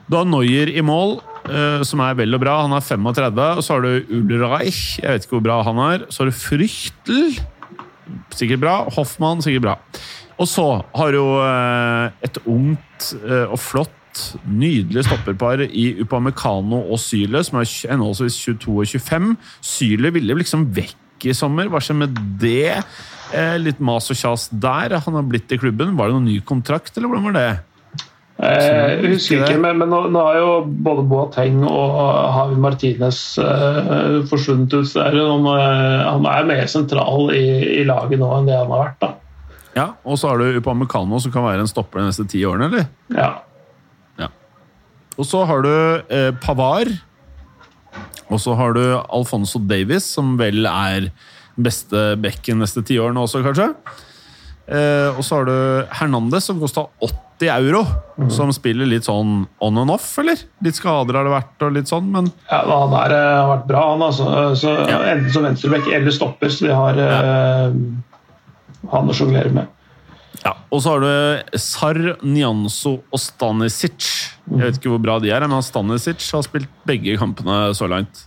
Du har Neuer i mål, eh, som er vel og bra. Han er 35. Og så har du Ulreich. Jeg vet ikke hvor bra han er. Så har du Fryktel. Sikkert bra. Hoffmann, sikkert bra. Og så har du uh, et ungt uh, og flott, nydelig stopperpar i Upamecano og Syle, som er henholdsvis 22 og 25. Syle ville liksom vekk i sommer. Hva skjer med det? litt mas og kjas der. Han har blitt i klubben. Var det noen ny kontrakt, eller hvordan var det?
Jeg eh, husker ikke, men, men nå, nå, har jo både Boateng og Havi Martinez uh, forsvunnet ut. Så er noen, uh, han, er mer sentral i, i, laget nå enn det han har vært. da.
Ja, Og så har du Upamecano, som kan være en stopper de neste ti årene, eller?
Ja.
ja. Og så har du uh, Pavar. Og så har du Alfonso Davis, som vel er beste bekken neste tiårene også, kanskje. og så har du Hernandez, som kosta 80 80 euro, mm. som spiller litt sånn on and off, eller? Litt skader har det vært, og litt sånn, men
Ja, han har uh, vært bra, han altså. Så, ja. Enten som venstreback eller stopper, så de har uh, han å sjonglere med.
Ja, Og så har du Sar, Nyanso og Stanisic. Jeg vet ikke hvor bra de er, men Stanisic har spilt begge kampene så langt.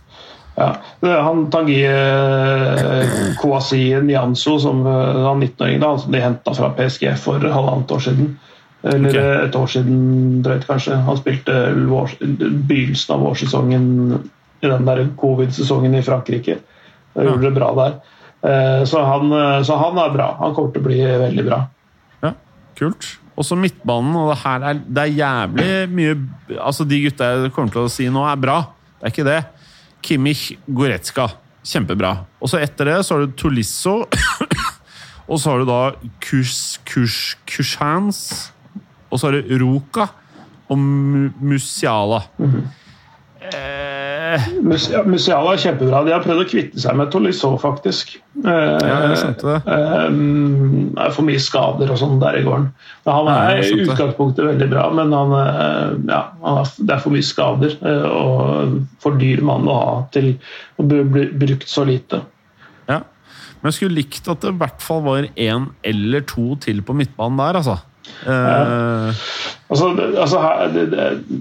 Ja, han Tangi eh, Kouassi Nyanso, som han 19-åringen som de henta fra PSG for halvannet år siden. Eller okay. et år siden drøyt, kanskje. Han spilte begynnelsen av vårsesongen i den der covid-sesongen i Frankrike. Da gjorde det bra der. Eh, så han, eh, så han, er bra. Han kommer til å bli veldig bra.
Ja, kult. Også midtbanen. og det, er, det er jævlig mye Altså, de gutta jeg kommer til å si nå, er bra. Det er ikke det. Kimmich Goretzka. Kjempebra. Og så etter det så har du Tolisso. og så har du da Kush, Kush, Kushans og så har du Ruka og Musiala. Mm -hmm.
eh. Musiala er kjempebra. De har prøvd å kvitte seg med Tolisso, faktisk.
Eh, ja, jeg skjønte det.
Eh, er for mye skader og sånn der i gården. Han er i utgangspunktet veldig bra, men han, eh, ja, han er, det er for mye skader. Eh, og for dyr mann å ha til å bli brukt så lite.
Ja, men jeg skulle likt at det i hvert fall var én eller to til på midtbanen der, altså.
Uh, altså, altså her,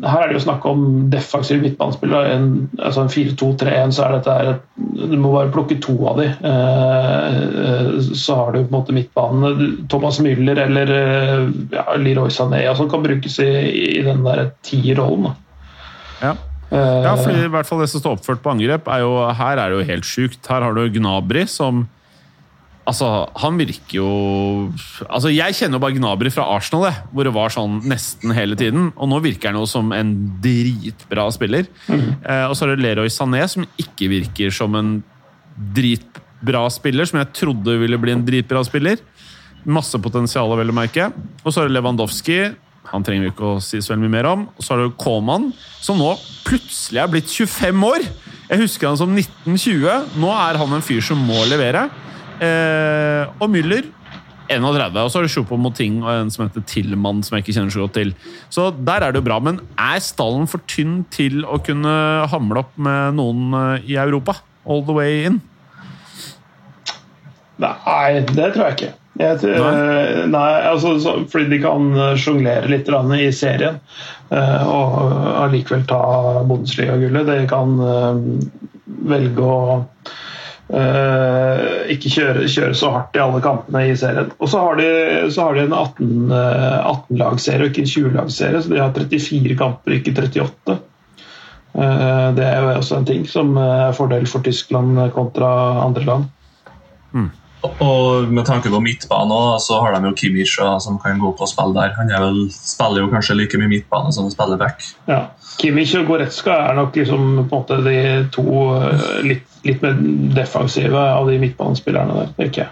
her, er det jo snakk om defensive midtbanespillere. En, altså en 4-2-3-1, så er dette her Du må bare plukke to av de. Uh, så har du på en måte midtbanen. Thomas Müller eller ja, Leroy Sané altså, kan brukes i, i den der ti-rollen.
Ja. ja, for i hvert fall det som står oppført på angrep, er jo, her er det jo helt sjukt. Her har du Gnabry som Altså, han virker jo Altså, Jeg kjenner jo bare Gnabry fra Arsenal, jeg, hvor det var sånn nesten hele tiden. Og nå virker han jo som en dritbra spiller. Mm. Eh, og så er det Leroy Sané, som ikke virker som en dritbra spiller, som jeg trodde ville bli en dritbra spiller. Masse potensial, vel å merke. Og så er det Lewandowski. Han trenger vi ikke å si så veldig mye mer om. Og så er det Koman, som nå plutselig er blitt 25 år! Jeg husker han som 1920. Nå er han en fyr som må levere. Eh, og Müller 31. Og så har du Sjopo Moting og en som heter Tillmann, som jeg ikke kjenner så godt til. Så der er det jo bra. Men er stallen for tynn til å kunne hamle opp med noen eh, i Europa? All the way in?
Nei, det tror jeg ikke. Jeg, tror-
Nei?
nei, altså, så, fordi de kan eh, sjonglere litt i serien eh, og allikevel ta Bundesliga-gullet. De kan eh, velge å eh, ikke kjøre, kjøre så hardt i alle kampene i serien. Og så har de, så har de en 18 eh, 18-lagsserie og ikke en 20-lagsserie, så de har 34 kamper, ikke 38. Uh, Det er jo også en ting som er fordel for Tyskland kontra andre land.
Og med tanke på midtbane så har de jo Kimmich som kan gå på og spille der. Han er vel, spiller jo kanskje like mye midtbane som han spiller back.
Ja. Kimmich og Goretzka er nok liksom på en måte de to eh, litt, litt mer defensive av de midtbanespillerne der, jeg.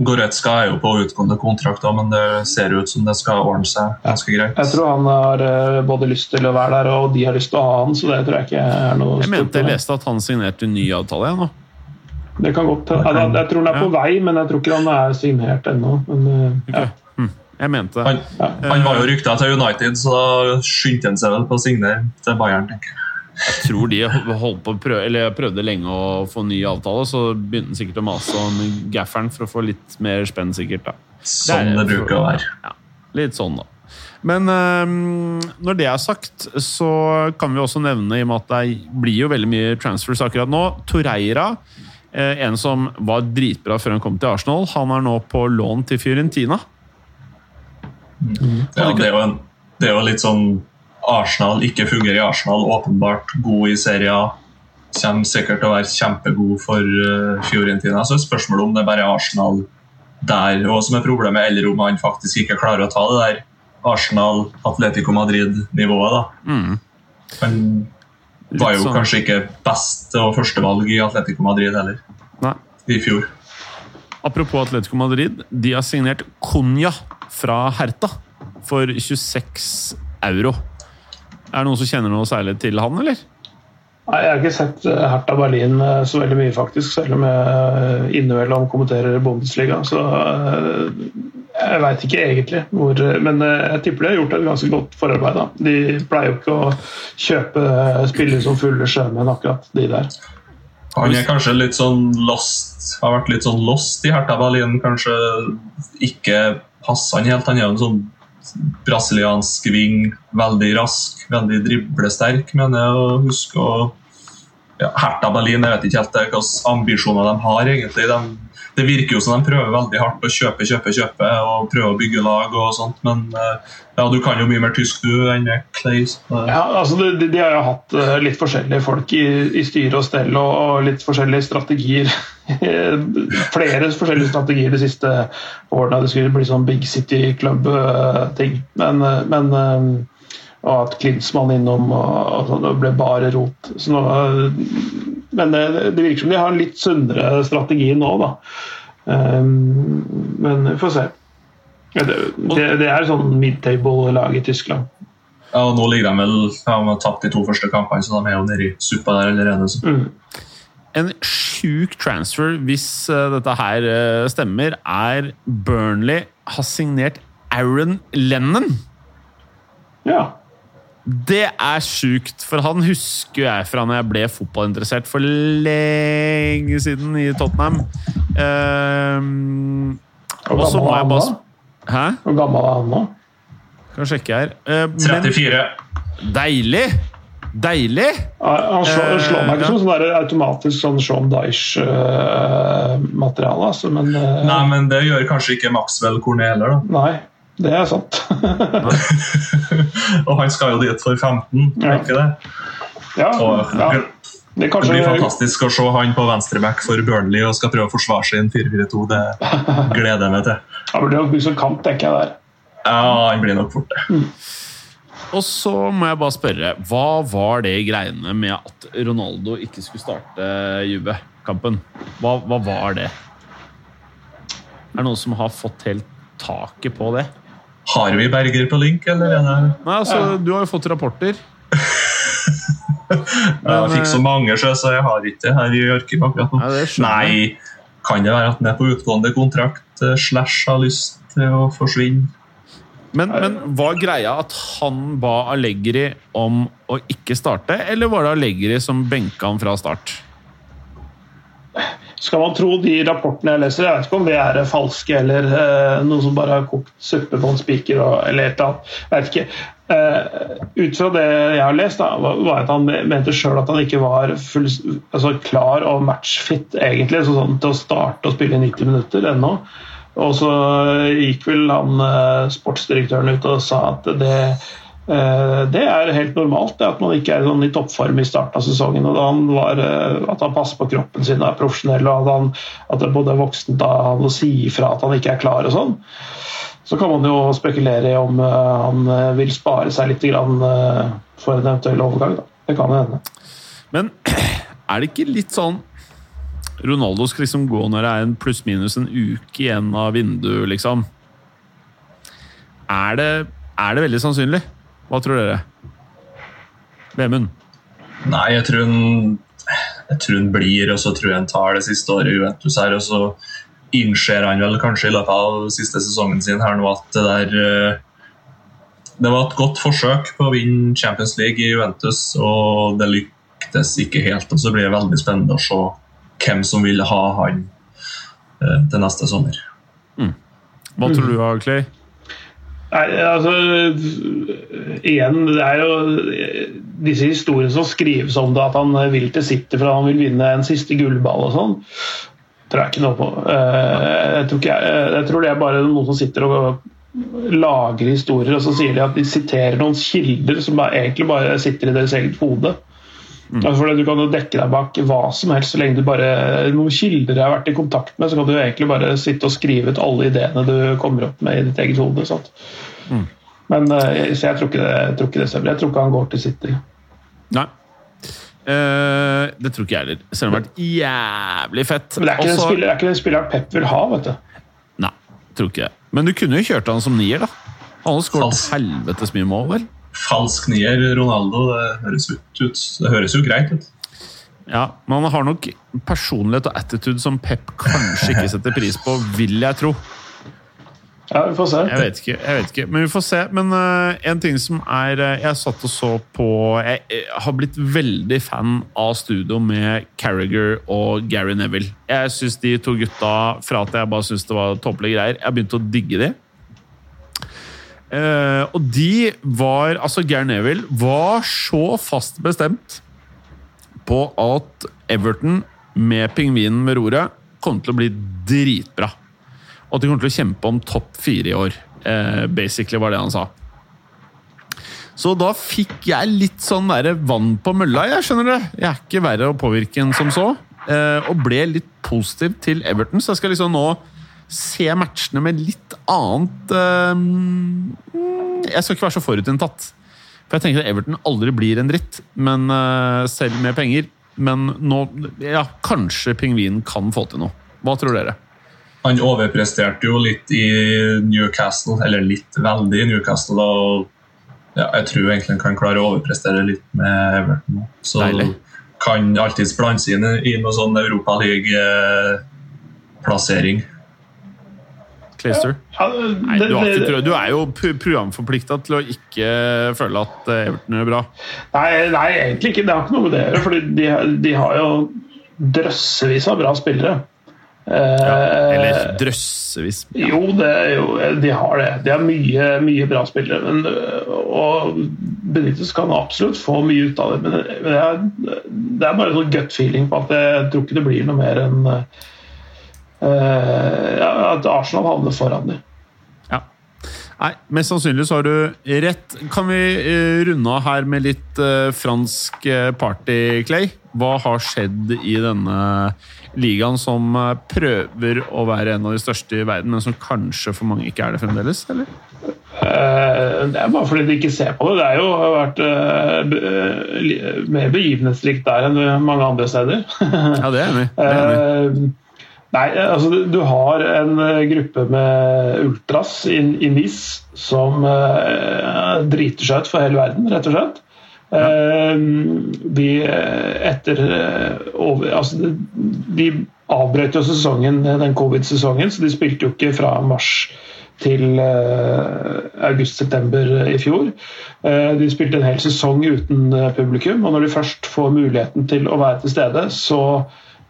Goretzka er jo på utgående kontrakt, men det ser ut som det skal ordne seg ganske greit.
Jeg tror han har eh, både lyst til å være der, og de har lyst til å ha han, så det tror jeg ikke er noe
Jeg mente jeg leste at han signerte en ny avtale igjen nå.
Det kan godt hende. Jeg, jeg tror han er på vei, men jeg tror ikke han er signert ennå. Men, eh, ja.
Hm. Jeg mente
Han, han var jo rykta til United, så da skyndte han seg vel på å signere til Bayern. tenker jeg.
Jeg tror de holdt på prøv, eller prøvde lenge å få ny avtale, så begynte han sikkert å mase om gafferen for å få litt mer spenn, sikkert. da.
Sånn det bruker å være.
Ja, litt sånn, da. Men øhm, når det er sagt, så kan vi også nevne, i og med at det blir jo veldig mye transfers akkurat nå Torreira, eh, en som var dritbra før han kom til Arsenal, han er nå på lån til Fiorentina.
Ja, det, er jo en, det er jo litt sånn Arsenal ikke fungerer i Arsenal, åpenbart god i serien. Kommer sikkert til å være kjempegod for uh, Fiorentina. Så er spørsmålet om det bare er Arsenal der og som er problemet, eller om han faktisk ikke klarer å ta det der Arsenal-Atletico Madrid-nivået. da.
Mm.
Han var jo
sånn-
kanskje ikke best og førstevalg i Atletico Madrid heller,
Nei.
i fjor.
Apropos Atletico Madrid, de har signert Cunha fra Herta for 26 euro. Er det noen som kjenner noe særlig til han, eller?
Nei, Jeg har ikke sett eh, Hertha Berlin eh, så veldig mye, faktisk, selv om jeg eh, innimellom kommenterer Bundesliga. Så jeg veit ikke egentlig hvor Men jeg tipper de har gjort et ganske godt forarbeid. da. De pleier jo ikke å kjøpe spillere som fulle sjømenn, akkurat de der.
Han er kanskje litt sånn lost, har vært litt sånn lost i Hertha Berlin. Kanskje ikke passer han helt. Han er jo en sånn brasiliansk ving, veldig rask, veldig driblesterk, mener jeg å huske. Og ja, Hertha Berlin, jeg vet ikke helt hvilke ambisjoner de har, egentlig. De, det virker jo som de prøver veldig hardt å kjøpe, kjøpe, kjøpe og prøve å bygge lag og sånt, men eh, ja, du kan jo mye mer tysk du enn Clay.
Ja, altså de, de- har jo hatt eh, litt forskjellige folk i, i styre og stell og, og litt forskjellige strategier. Flere forskjellige strategier de siste årene. Det skulle bli sånn Big City Club-ting. Men, eh, men eh, og at Klinsmann innom og, og sånn, det ble bare rot. Så nå, men det, det virker som de har en litt sunnere strategi nå, da. Um, Men vi får se. Det, det, det er sånn midtable-lag i Tyskland.
Ja, og nå ligger de vel ja, de har tapt de to første kampene, så de er jo nede i suppa der allerede. Så.
Mm.
En sjuk transfer, hvis eh, dette her eh, stemmer, er Burnley har signert Aaron Lennon.
Ja.
Det er sjukt, for han husker jeg fra når jeg ble fotballinteressert for lenge siden i Tottenham. Ehm, og så må jeg bare Hæ?
Hvor gammel er han nå?
Kan sjekke her. Eh, men
34.
deilig! Deilig!
Han slår,
Eh,
slår meg ikke som sånn automatisk sånn Sean Dyche-materiale, altså, men eh,
Nei, men det gjør kanskje ikke Maxwell Cornet heller, da.
nei. Det er sant.
og han skal jo dit for 15,
Ja.
er ikke det?
ja,
Og,
ja. Det kanskje...
Det blir fantastisk å se han på venstreback for Burnley og skal prøve å forsvare sin 4-4-2. Det gleder jeg meg til.
Han blir nok som kamp, tenker jeg der.
Ja, han blir nok fort det.
Og så må jeg bare spørre, hva var det greiene med at Ronaldo ikke skulle starte Juve-kampen? Hva, hva var det? Er det noen som har fått helt taket på det?
Har vi Berger på link, eller er det
Nei, altså, Du har jo fått rapporter.
Jeg fikk så mange, sjø, så jeg har ikke det her i arkivet akkurat nå.
Ja.
Nei, kan det være at den er på utgående kontrakt eh, slash har lyst til å forsvinne?
Men, men var greia at han ba Allegri om å ikke starte, eller var det Allegri som benka han fra start?
Skal man tro de rapportene jeg leser, jeg vet ikke om det er falske eller uh, noe som bare har kokt suppe på en spiker eller et eller annet. Jeg vet ikke. Uh, ut fra det jeg har lest, da, var at han mente sjøl at han ikke var full, altså klar og matchfit egentlig, sånn til å starte å spille i 90 minutter ennå. Og så gikk vel han uh, sportsdirektøren ut og sa at det Eh, det er helt normalt det at man ikke er sånn i toppform i starten av sesongen. og han var, eh, At han passer på kroppen sin og er profesjonell, og at, han, at det både er voksent av han å si at han ikke er klar. og sånn. Så kan man jo spekulere i om uh, han vil spare seg litt for en eventuell overgang. Da. Det kan hende.
Men er det ikke litt sånn Ronaldo skal liksom gå når det er en pluss-minus en uke igjen av vinduet, liksom? Er det, er det veldig sannsynlig? Hva tror dere? Vemund?
Nei, jeg tror han, jeg tror hun blir, og så tror jeg han tar det siste året i Juventus her. Og så innser han vel kanskje i løpet av siste sesongen sin her nå at det der eh, Det var et godt forsøk på å vinne Champions League i Juventus, og det lyktes ikke helt. Og så blir det veldig spennende å se hvem som vil ha han eh, til neste sommer.
Mm. Hva tror du, Clay?
Nei, altså Igjen, det er jo disse historiene som skrives om det, at han vil til City for han vil vinne en siste gullball og sånn, tror jeg ikke noe på. Eh, jeg tror, ikke, jeg tror det er bare noen som sitter og lager historier, og så sier de at de siterer noen kilder som egentlig bare sitter i deres eget hode. Mm. Altså du kan jo dekke deg bak hva som helst så lenge du bare noen kilder jeg har vært i kontakt med, så kan du egentlig bare sitte og skrive ut alle ideene du kommer opp med i ditt eget hode. Mm. Men eh, Så jeg tror ikke det, jeg tror ikke det stemmer. Jeg tror ikke han går til City.
Nei. Uh, det tror ikke jeg heller. Selv om det har vært jævlig fett.
Men det er ikke, Også, den, spiller, det er ikke den spilleren Pep vil ha, vet du.
Nei, tror ikke det. Men du kunne jo kjørt han som nier, da. Han har skåret helvetes mye mål, vel?
Falsk nier, Ronaldo. Det høres, ut, det høres jo greit ut.
Ja, men han har nok personlighet og attitude som Pep kanskje ikke setter pris på, vil jeg tro.
Ja, vi får se.
Jeg vet ikke, jeg vet ikke men vi får se. Men uh, en ting som er uh, Jeg satt og så på jeg, jeg, har blitt veldig fan av studio med Carriager og Gary Neville. Jeg syns de to gutta, fra at jeg bare syns det var tåpelige greier, jeg har begynt å digge de. Uh, og de var Altså, Geir Neville var så fast bestemt på at Everton med pingvinen ved roret kom til å bli dritbra. Og at de kommer til å kjempe om topp fire i år. Uh, basically var det han sa. Så da fikk jeg litt sånn der vann på mølla, jeg skjønner det. Jeg er ikke verre å påvirke enn som så. Uh, og ble litt positiv til Everton, så jeg skal liksom nå se matchene med litt annet uh, Jeg skal ikke være så forutinntatt. For jeg tenker at Everton aldri blir en dritt, men uh, selv med penger. Men nå Ja, kanskje pingvinen kan få til noe. Hva tror dere?
Han overpresterte jo litt i Newcastle, eller litt veldig i Newcastle. og ja, Jeg tror egentlig han kan klare å overprestere litt med Everton. Så Deilig. kan alltids blande seg inn i noe sånn Europaliga-plassering.
Clayster? Ja, Nei, du, ikke, du, er jo programforplikta til å ikke føle at eh, Everton gjør bra.
Nei, nei, egentlig ikke. Det har ikke noe med det å gjøre. For de, de, har jo drøssevis av bra spillere.
Ja, eller eh, drøssevis.
Ja. Jo, jo, de har det. De har mye, mye bra spillere. Men, og Benitez kan absolutt få mye ut av det. Men det er, det er bare sånn gut feeling på at jeg tror ikke det blir noe mer enn Eh, at Arsenal havner foran dem.
Ja. Nei, Mest sannsynlig så har du rett. Kan vi uh, runde av her med litt uh, fransk party, Clay? Hva har skjedd i denne ligaen som prøver å være en av de største i verden, men som kanskje for mange ikke er det fremdeles? eller?
Det er bare fordi de ikke ser på det. Det har jo vært mer begivenhetsrikt der enn mange andre steder.
Ja, det er enig.
Nei, altså du har en eh, gruppe med ultras i, i NIS som eh, driter seg ut for hele verden, rett og slett. Ja. De etter uh, over, altså, de avbrøt jo sesongen, den covid-sesongen, så de spilte jo ikke fra mars til august-september i fjor. De spilte en hel sesong uten publikum, og når de først får muligheten til å være til stede, så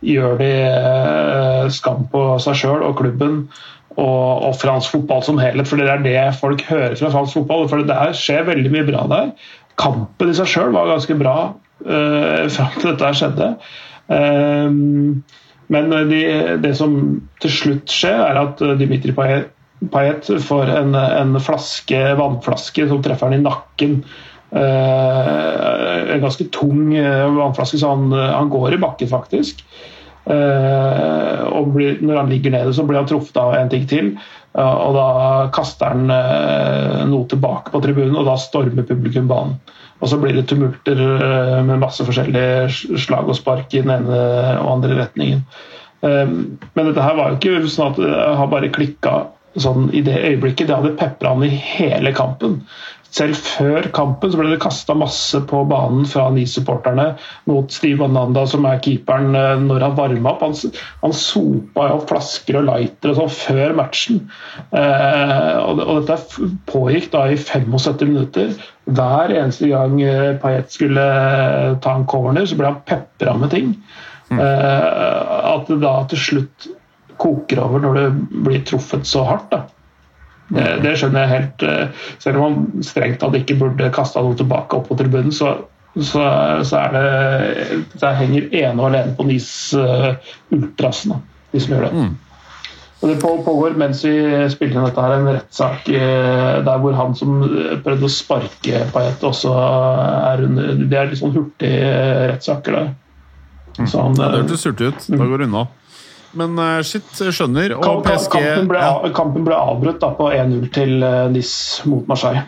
gjør de eh, skam på seg sjøl og klubben og, og, fransk fotball som helhet. For det er det folk hører fra fransk fotball. For det skjer veldig mye bra der. Kampen i seg sjøl var ganske bra uh, fram til dette skjedde. Um, men de, det som til slutt skjer, er at Dimitri Payet får en, en flaske, vannflaske som treffer han i nakken. Uh, en ganske tung vannflaske, så han, han går i bakken, faktisk. Og blir, når han ligger nede, så blir han truffet av en ting til. Og da kaster han noe tilbake på tribunen, og da stormer publikum banen. Og så blir det tumulter med masse forskjellige slag og spark i den ene og andre retningen. men dette her var jo ikke sånn at jeg har bare klikka sånn i det øyeblikket. Det hadde pepra han i hele kampen. Selv før kampen så ble det kasta masse på banen fra Ni-supporterne mot Steve Ananda, som er keeperen, eh, når han varma opp. Han, han sopa opp flasker og lighter og sånn før matchen. Eh, og, og, dette pågikk da i 75 minutter. Hver eneste gang eh, Payet skulle eh, ta en corner, så ble han pepra med ting. Mm. Eh, at det da til slutt koker over når det blir truffet så hardt. da. Det, det, skjønner jeg helt. Eh, selv om man strengt tatt ikke burde kasta noe tilbake opp på tribunen, så, så, så er det Det henger ene og alene på NIS-ultrasene, uh, de som gjør det. Mm. Og Det pågår mens vi spiller inn dette her en rettssak eh, der hvor han som prøvde å sparke Payet, også er under Det er litt sånn hurtige rettssaker der.
Mm. Så han, ja, det hørtes hurtig ut. Da går det unna. Men uh, shit, skjønner. Og PSG
Kampen ble, ja. kampen ble avbrutt da, på 1-0 til uh, NIS mot Marseille.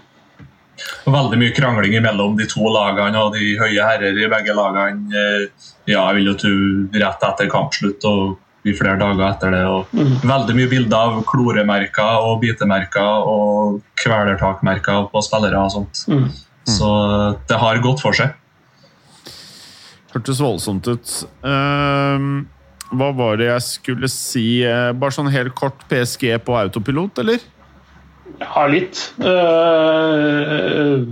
Veldig mye krangling mellom de to lagene og de høye herrer i begge lagene. Eh, ja, jeg vil jo tro rett etter kampslutt og i flere dager etter det. Og mm. Veldig mye bilder av kloremerker og bitemerker og kvelertakmerker på spillere og sånt. Mm. Så det har gått for seg.
Hørtes voldsomt ut. Uh, hva var det jeg skulle si? Eh, bare sånn helt kort PSG på autopilot, eller?
Ja, litt. Uh,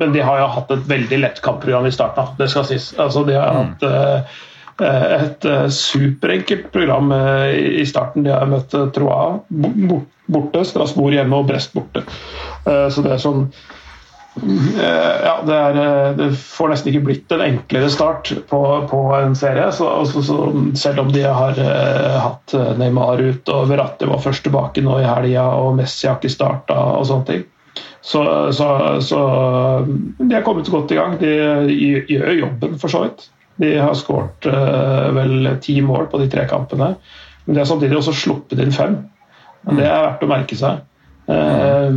men de har jo hatt et veldig lett kampprogram i starten. Det skal sies. Altså, de har mm. hatt uh, et superenkelt program i starten. De har møtt Troa borte, Strasbourg hjemme og Brest borte. Så det er sånn Eh, ja, det, er, eh, det, får nesten ikke blitt en enklere start på, på en serie. Så, altså, så, selv om de har uh, hatt Neymar ut og Verratti var først tilbake nå i helga og Messi har ikke starta og sånne ting. Så, så, så, de har kommet godt i gang. De gjør jobben, for så vidt. De har skåret uh, vel ti mål på de tre kampene. Men de har samtidig også sluppet inn fem. Men Det er verdt å merke seg. Eh,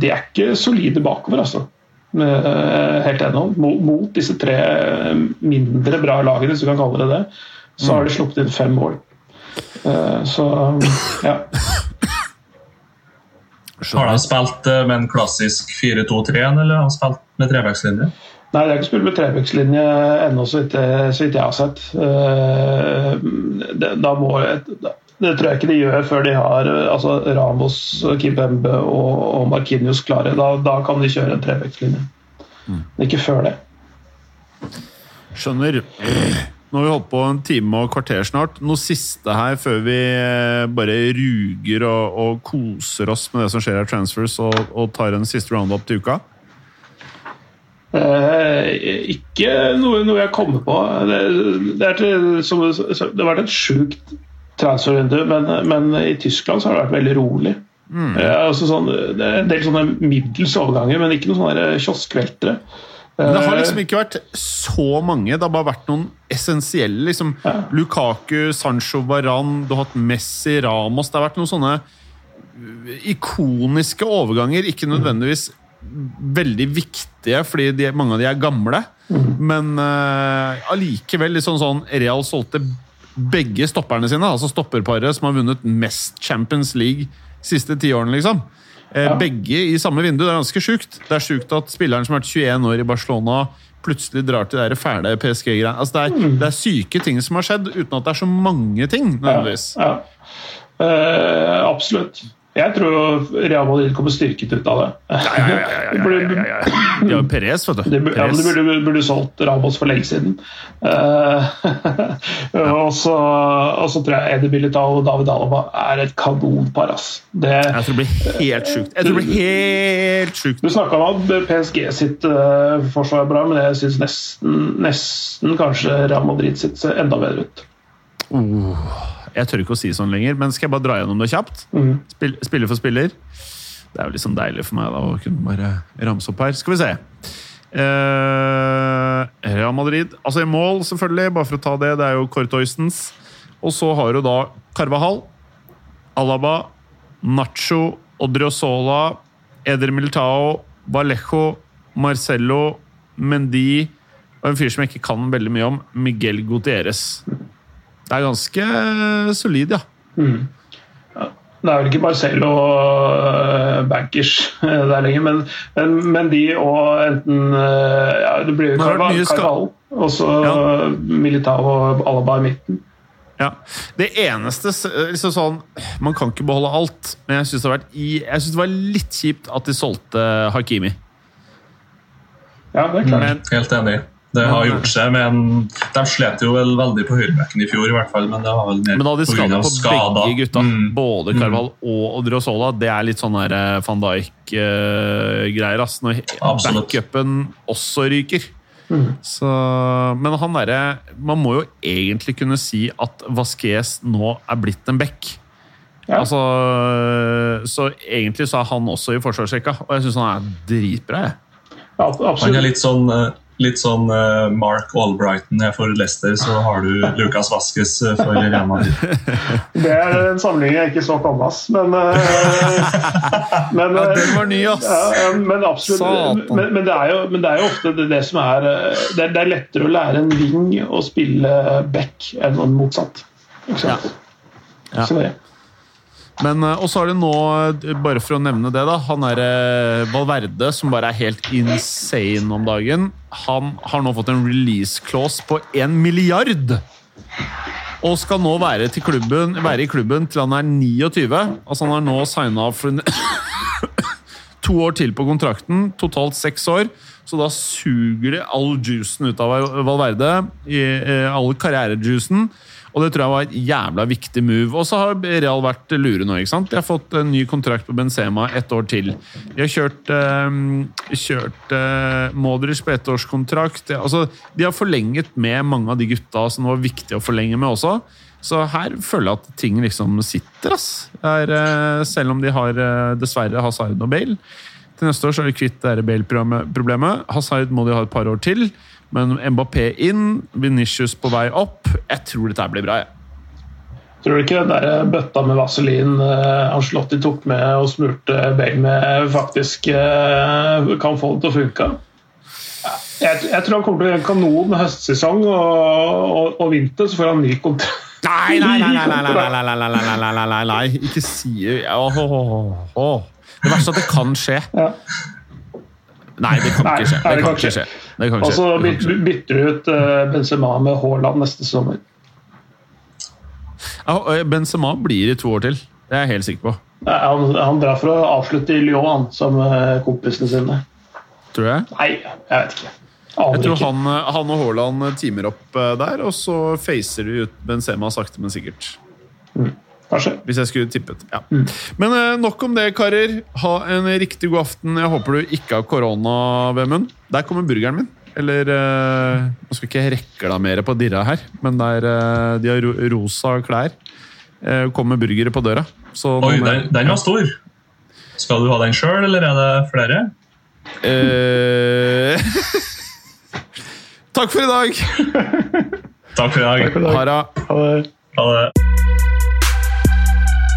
de er ikke solide bakover, altså. Eh, helt ennå. Mot disse tre mindre bra lagene, hvis du kan kalle det det, så har de sluppet inn fem mål. Eh, så ja.
Har de spilt med en klassisk 4-2-3, eller har de spilt med trebackslinje?
Nei, det er ikke spilt med trebackslinje ennå, så vidt jeg har sett. Da må, det tror jeg ikke de gjør før de har altså Ramos, Kimpembe og, og Markinius klare. Da, da, kan de kjøre en trevektslinje. Mm. Ikke før det.
Skjønner. Nå har vi holdt på en time og kvarter snart. Noe siste her før vi eh, bare ruger og, og koser oss med det som skjer av transfers, og, og tar en siste roundup til uka?
Eh, ikke noe, noe, jeg kommer på. Det, det, til, som, det har vært et sjukt transfervindu, men, men, i Tyskland så har det vært veldig rolig. Mm. Eh, altså sånn, det er en del sånne middels overganger, men ikke noen sånne kioskveltere.
Men det har liksom ikke vært så mange. Det har bare vært noen essensielle. liksom ja. Lukaku, Sancho Varan, du har hatt Messi, Ramos Det har vært noen sånne ikoniske overganger. Ikke nødvendigvis veldig viktige, fordi de, mange av de er gamle. Mm. Men uh, allikevel uh, sånn, sånn Real solgte begge stopperne sine, altså stopperparet som har vunnet mest Champions League siste tiårene, liksom. Eh, ja. Begge i samme vindu. Det er ganske sjukt. Det er sjukt at spilleren som har vært 21 år i Barcelona, plutselig drar til de fæle PSG-greiene. Altså, det, mm. det, er syke ting som har skjedd, uten at det er så mange ting. nødvendigvis. Ja, ja.
Eh, absolutt. Jeg tror Real Madrid kommer styrket ut av det. Ja, ja,
ja, ja, Perez, vet du.
De, ja, de burde, burde solgt Ramos for lenge siden. Uh, og så, og så tror jeg Eddie Militao og David Alaba er et kanonpar. ass. Det,
Jeg tror det blir helt sjukt. Jeg tror det blir helt sjukt.
du snakka om at PSG sitt uh, forsvar er bra, men jeg syns nesten, nesten kanskje Real Madrid sitt ser enda bedre ut.
Oh, jeg tør ikke å si sånn lenger, men skal jeg bare dra gjennom det kjapt?
Mm.
Spill, spiller for spiller. Det er jo liksom deilig for meg da, å kunne bare ramse opp her. Skal vi se. Uh, Real Madrid. Altså i mål, selvfølgelig, bare for å ta det. Det er jo Cortoistens. Og så har du da Carvahall, Alaba, Nacho, Odriozola, Eder Militao, Vallejo, Marcello, Mendy og en fyr som jeg ikke kan veldig mye om, Miguel Gutierrez. Det er ganske solid, ja.
Det er vel ikke Marcello og bankers eh, der lenger, men, men, men de og enten eh, ja, Det blir jo Carvalho, og så
Ja.
Militao og Alaba i midten.
Ja. Det eneste liksom sånn, Man kan ikke beholde alt, men jeg syns det, det var litt kjipt at de solgte Hakimi.
Ja, det er klart.
Men
Helt enig. Det har gjort seg, men de slet jo vel veldig på høyrebekken i fjor, i hvert fall. Men det var vel mer
Men da de de
på
på begge gutta.
Mm.
Både Carval og Odriozola. Det er litt sånn der eh, van Dijk-greier. ass. Når backupen også ryker. Så, men han derre Man må jo egentlig kunne si at Vasquez nå er blitt en back.
Ja.
Altså, så egentlig så er han også i forsvarsrekka, og jeg syns han er dritbra. jeg.
Ja,
Han er litt sånn, eh, litt sånn uh, Mark Albrighton er for Leicester, så har du Lucas Vasques eh, for Real Madrid.
Det er en sammenligning jeg ikke så komme, ass. Men, uh, men,
Ja,
eh,
den var ny, ass!
Ja, ja, men absolutt. Men, men, det er jo, men det er jo ofte det, det som er det det er lettere å lære en wing å spille back enn en motsatt. Ikke sant?
Ja.
Så det.
Men eh, Og så har det nå, eh, bare for å nevne det, da Han er eh, Valverde, som bare er helt insane om dagen. Han har nå fått en release clause på én milliard! Og skal nå være, klubben, være i klubben til han er 29. Altså Han har nå signa for to år til på kontrakten, totalt seks år. Så da suger de all juicen ut av Valverde. i, eh, All karrierejuicen. Og det tror jeg var et jævla viktig move. Og så har Real vært lure nå. ikke sant? De har fått en ny kontrakt på Benzema ett år til. De har kjørt, eh, kjørt eh, Modric på ettårskontrakt. De, Altså, de har forlenget med mange av de gutta som det var viktig å forlenge med også. Så her føler jeg at ting liksom sitter, ass. Er, eh, selv om de har eh, dessverre Hazard og Bale. Til neste år så er de kvitt det Bale-problemet. Hazard må de ha et par år til. Men Mbappé inn, Venitius på vei opp. Jeg tror dette blir bra. jeg.
Tror du ikke den der bøtta med vaselin uh, Ancelotti tok med og smurte Bale med, faktisk eh, kan få det til å funke? Jeg, jeg tror han kommer til å gjøre en kanon høstsesong og, og, og vinter, så får han ny kontrakt.
Nei, nei, nei, nei, nei, nei, nei, nei, nei, nei, nei, nei, nei, nei. Ikke si nei, nei, nei, åh. Det verste er at det kan skje.
Ja.
Nei, det kan
Nei,
ikke skje. Det kan ikke skje.
Og så bytter du ut eh, Benzema med Haaland neste sommer.
Ja, Benzema blir i to år til. Det er jeg helt sikker på.
Nei, Han, han drar for å avslutte i Lyon han, som eh, kompisene sine.
Tror jeg.
Nei, jeg vet ikke.
Jeg tror
ikke.
han, han og Haaland teamer opp eh, der, og så facer de ut Benzema sakte, men sikkert.
Kanskje.
Hvis jeg skulle tippet. Ja. Men eh, nok om det, karer. Ha en riktig god aften. Jeg håper du ikke har korona, Vemund. Der kommer burgeren min. Eller eh, Nå skal ikke jeg reklamere på Dirra her, men der, eh, de har ro rosa klær. Kommer burgere på døra. Så
Oi, den, den var stor. Skal du ha den sjøl, eller er det flere?
Eh, Takk for i dag!
Takk for i dag.
Ha det.
Ha det.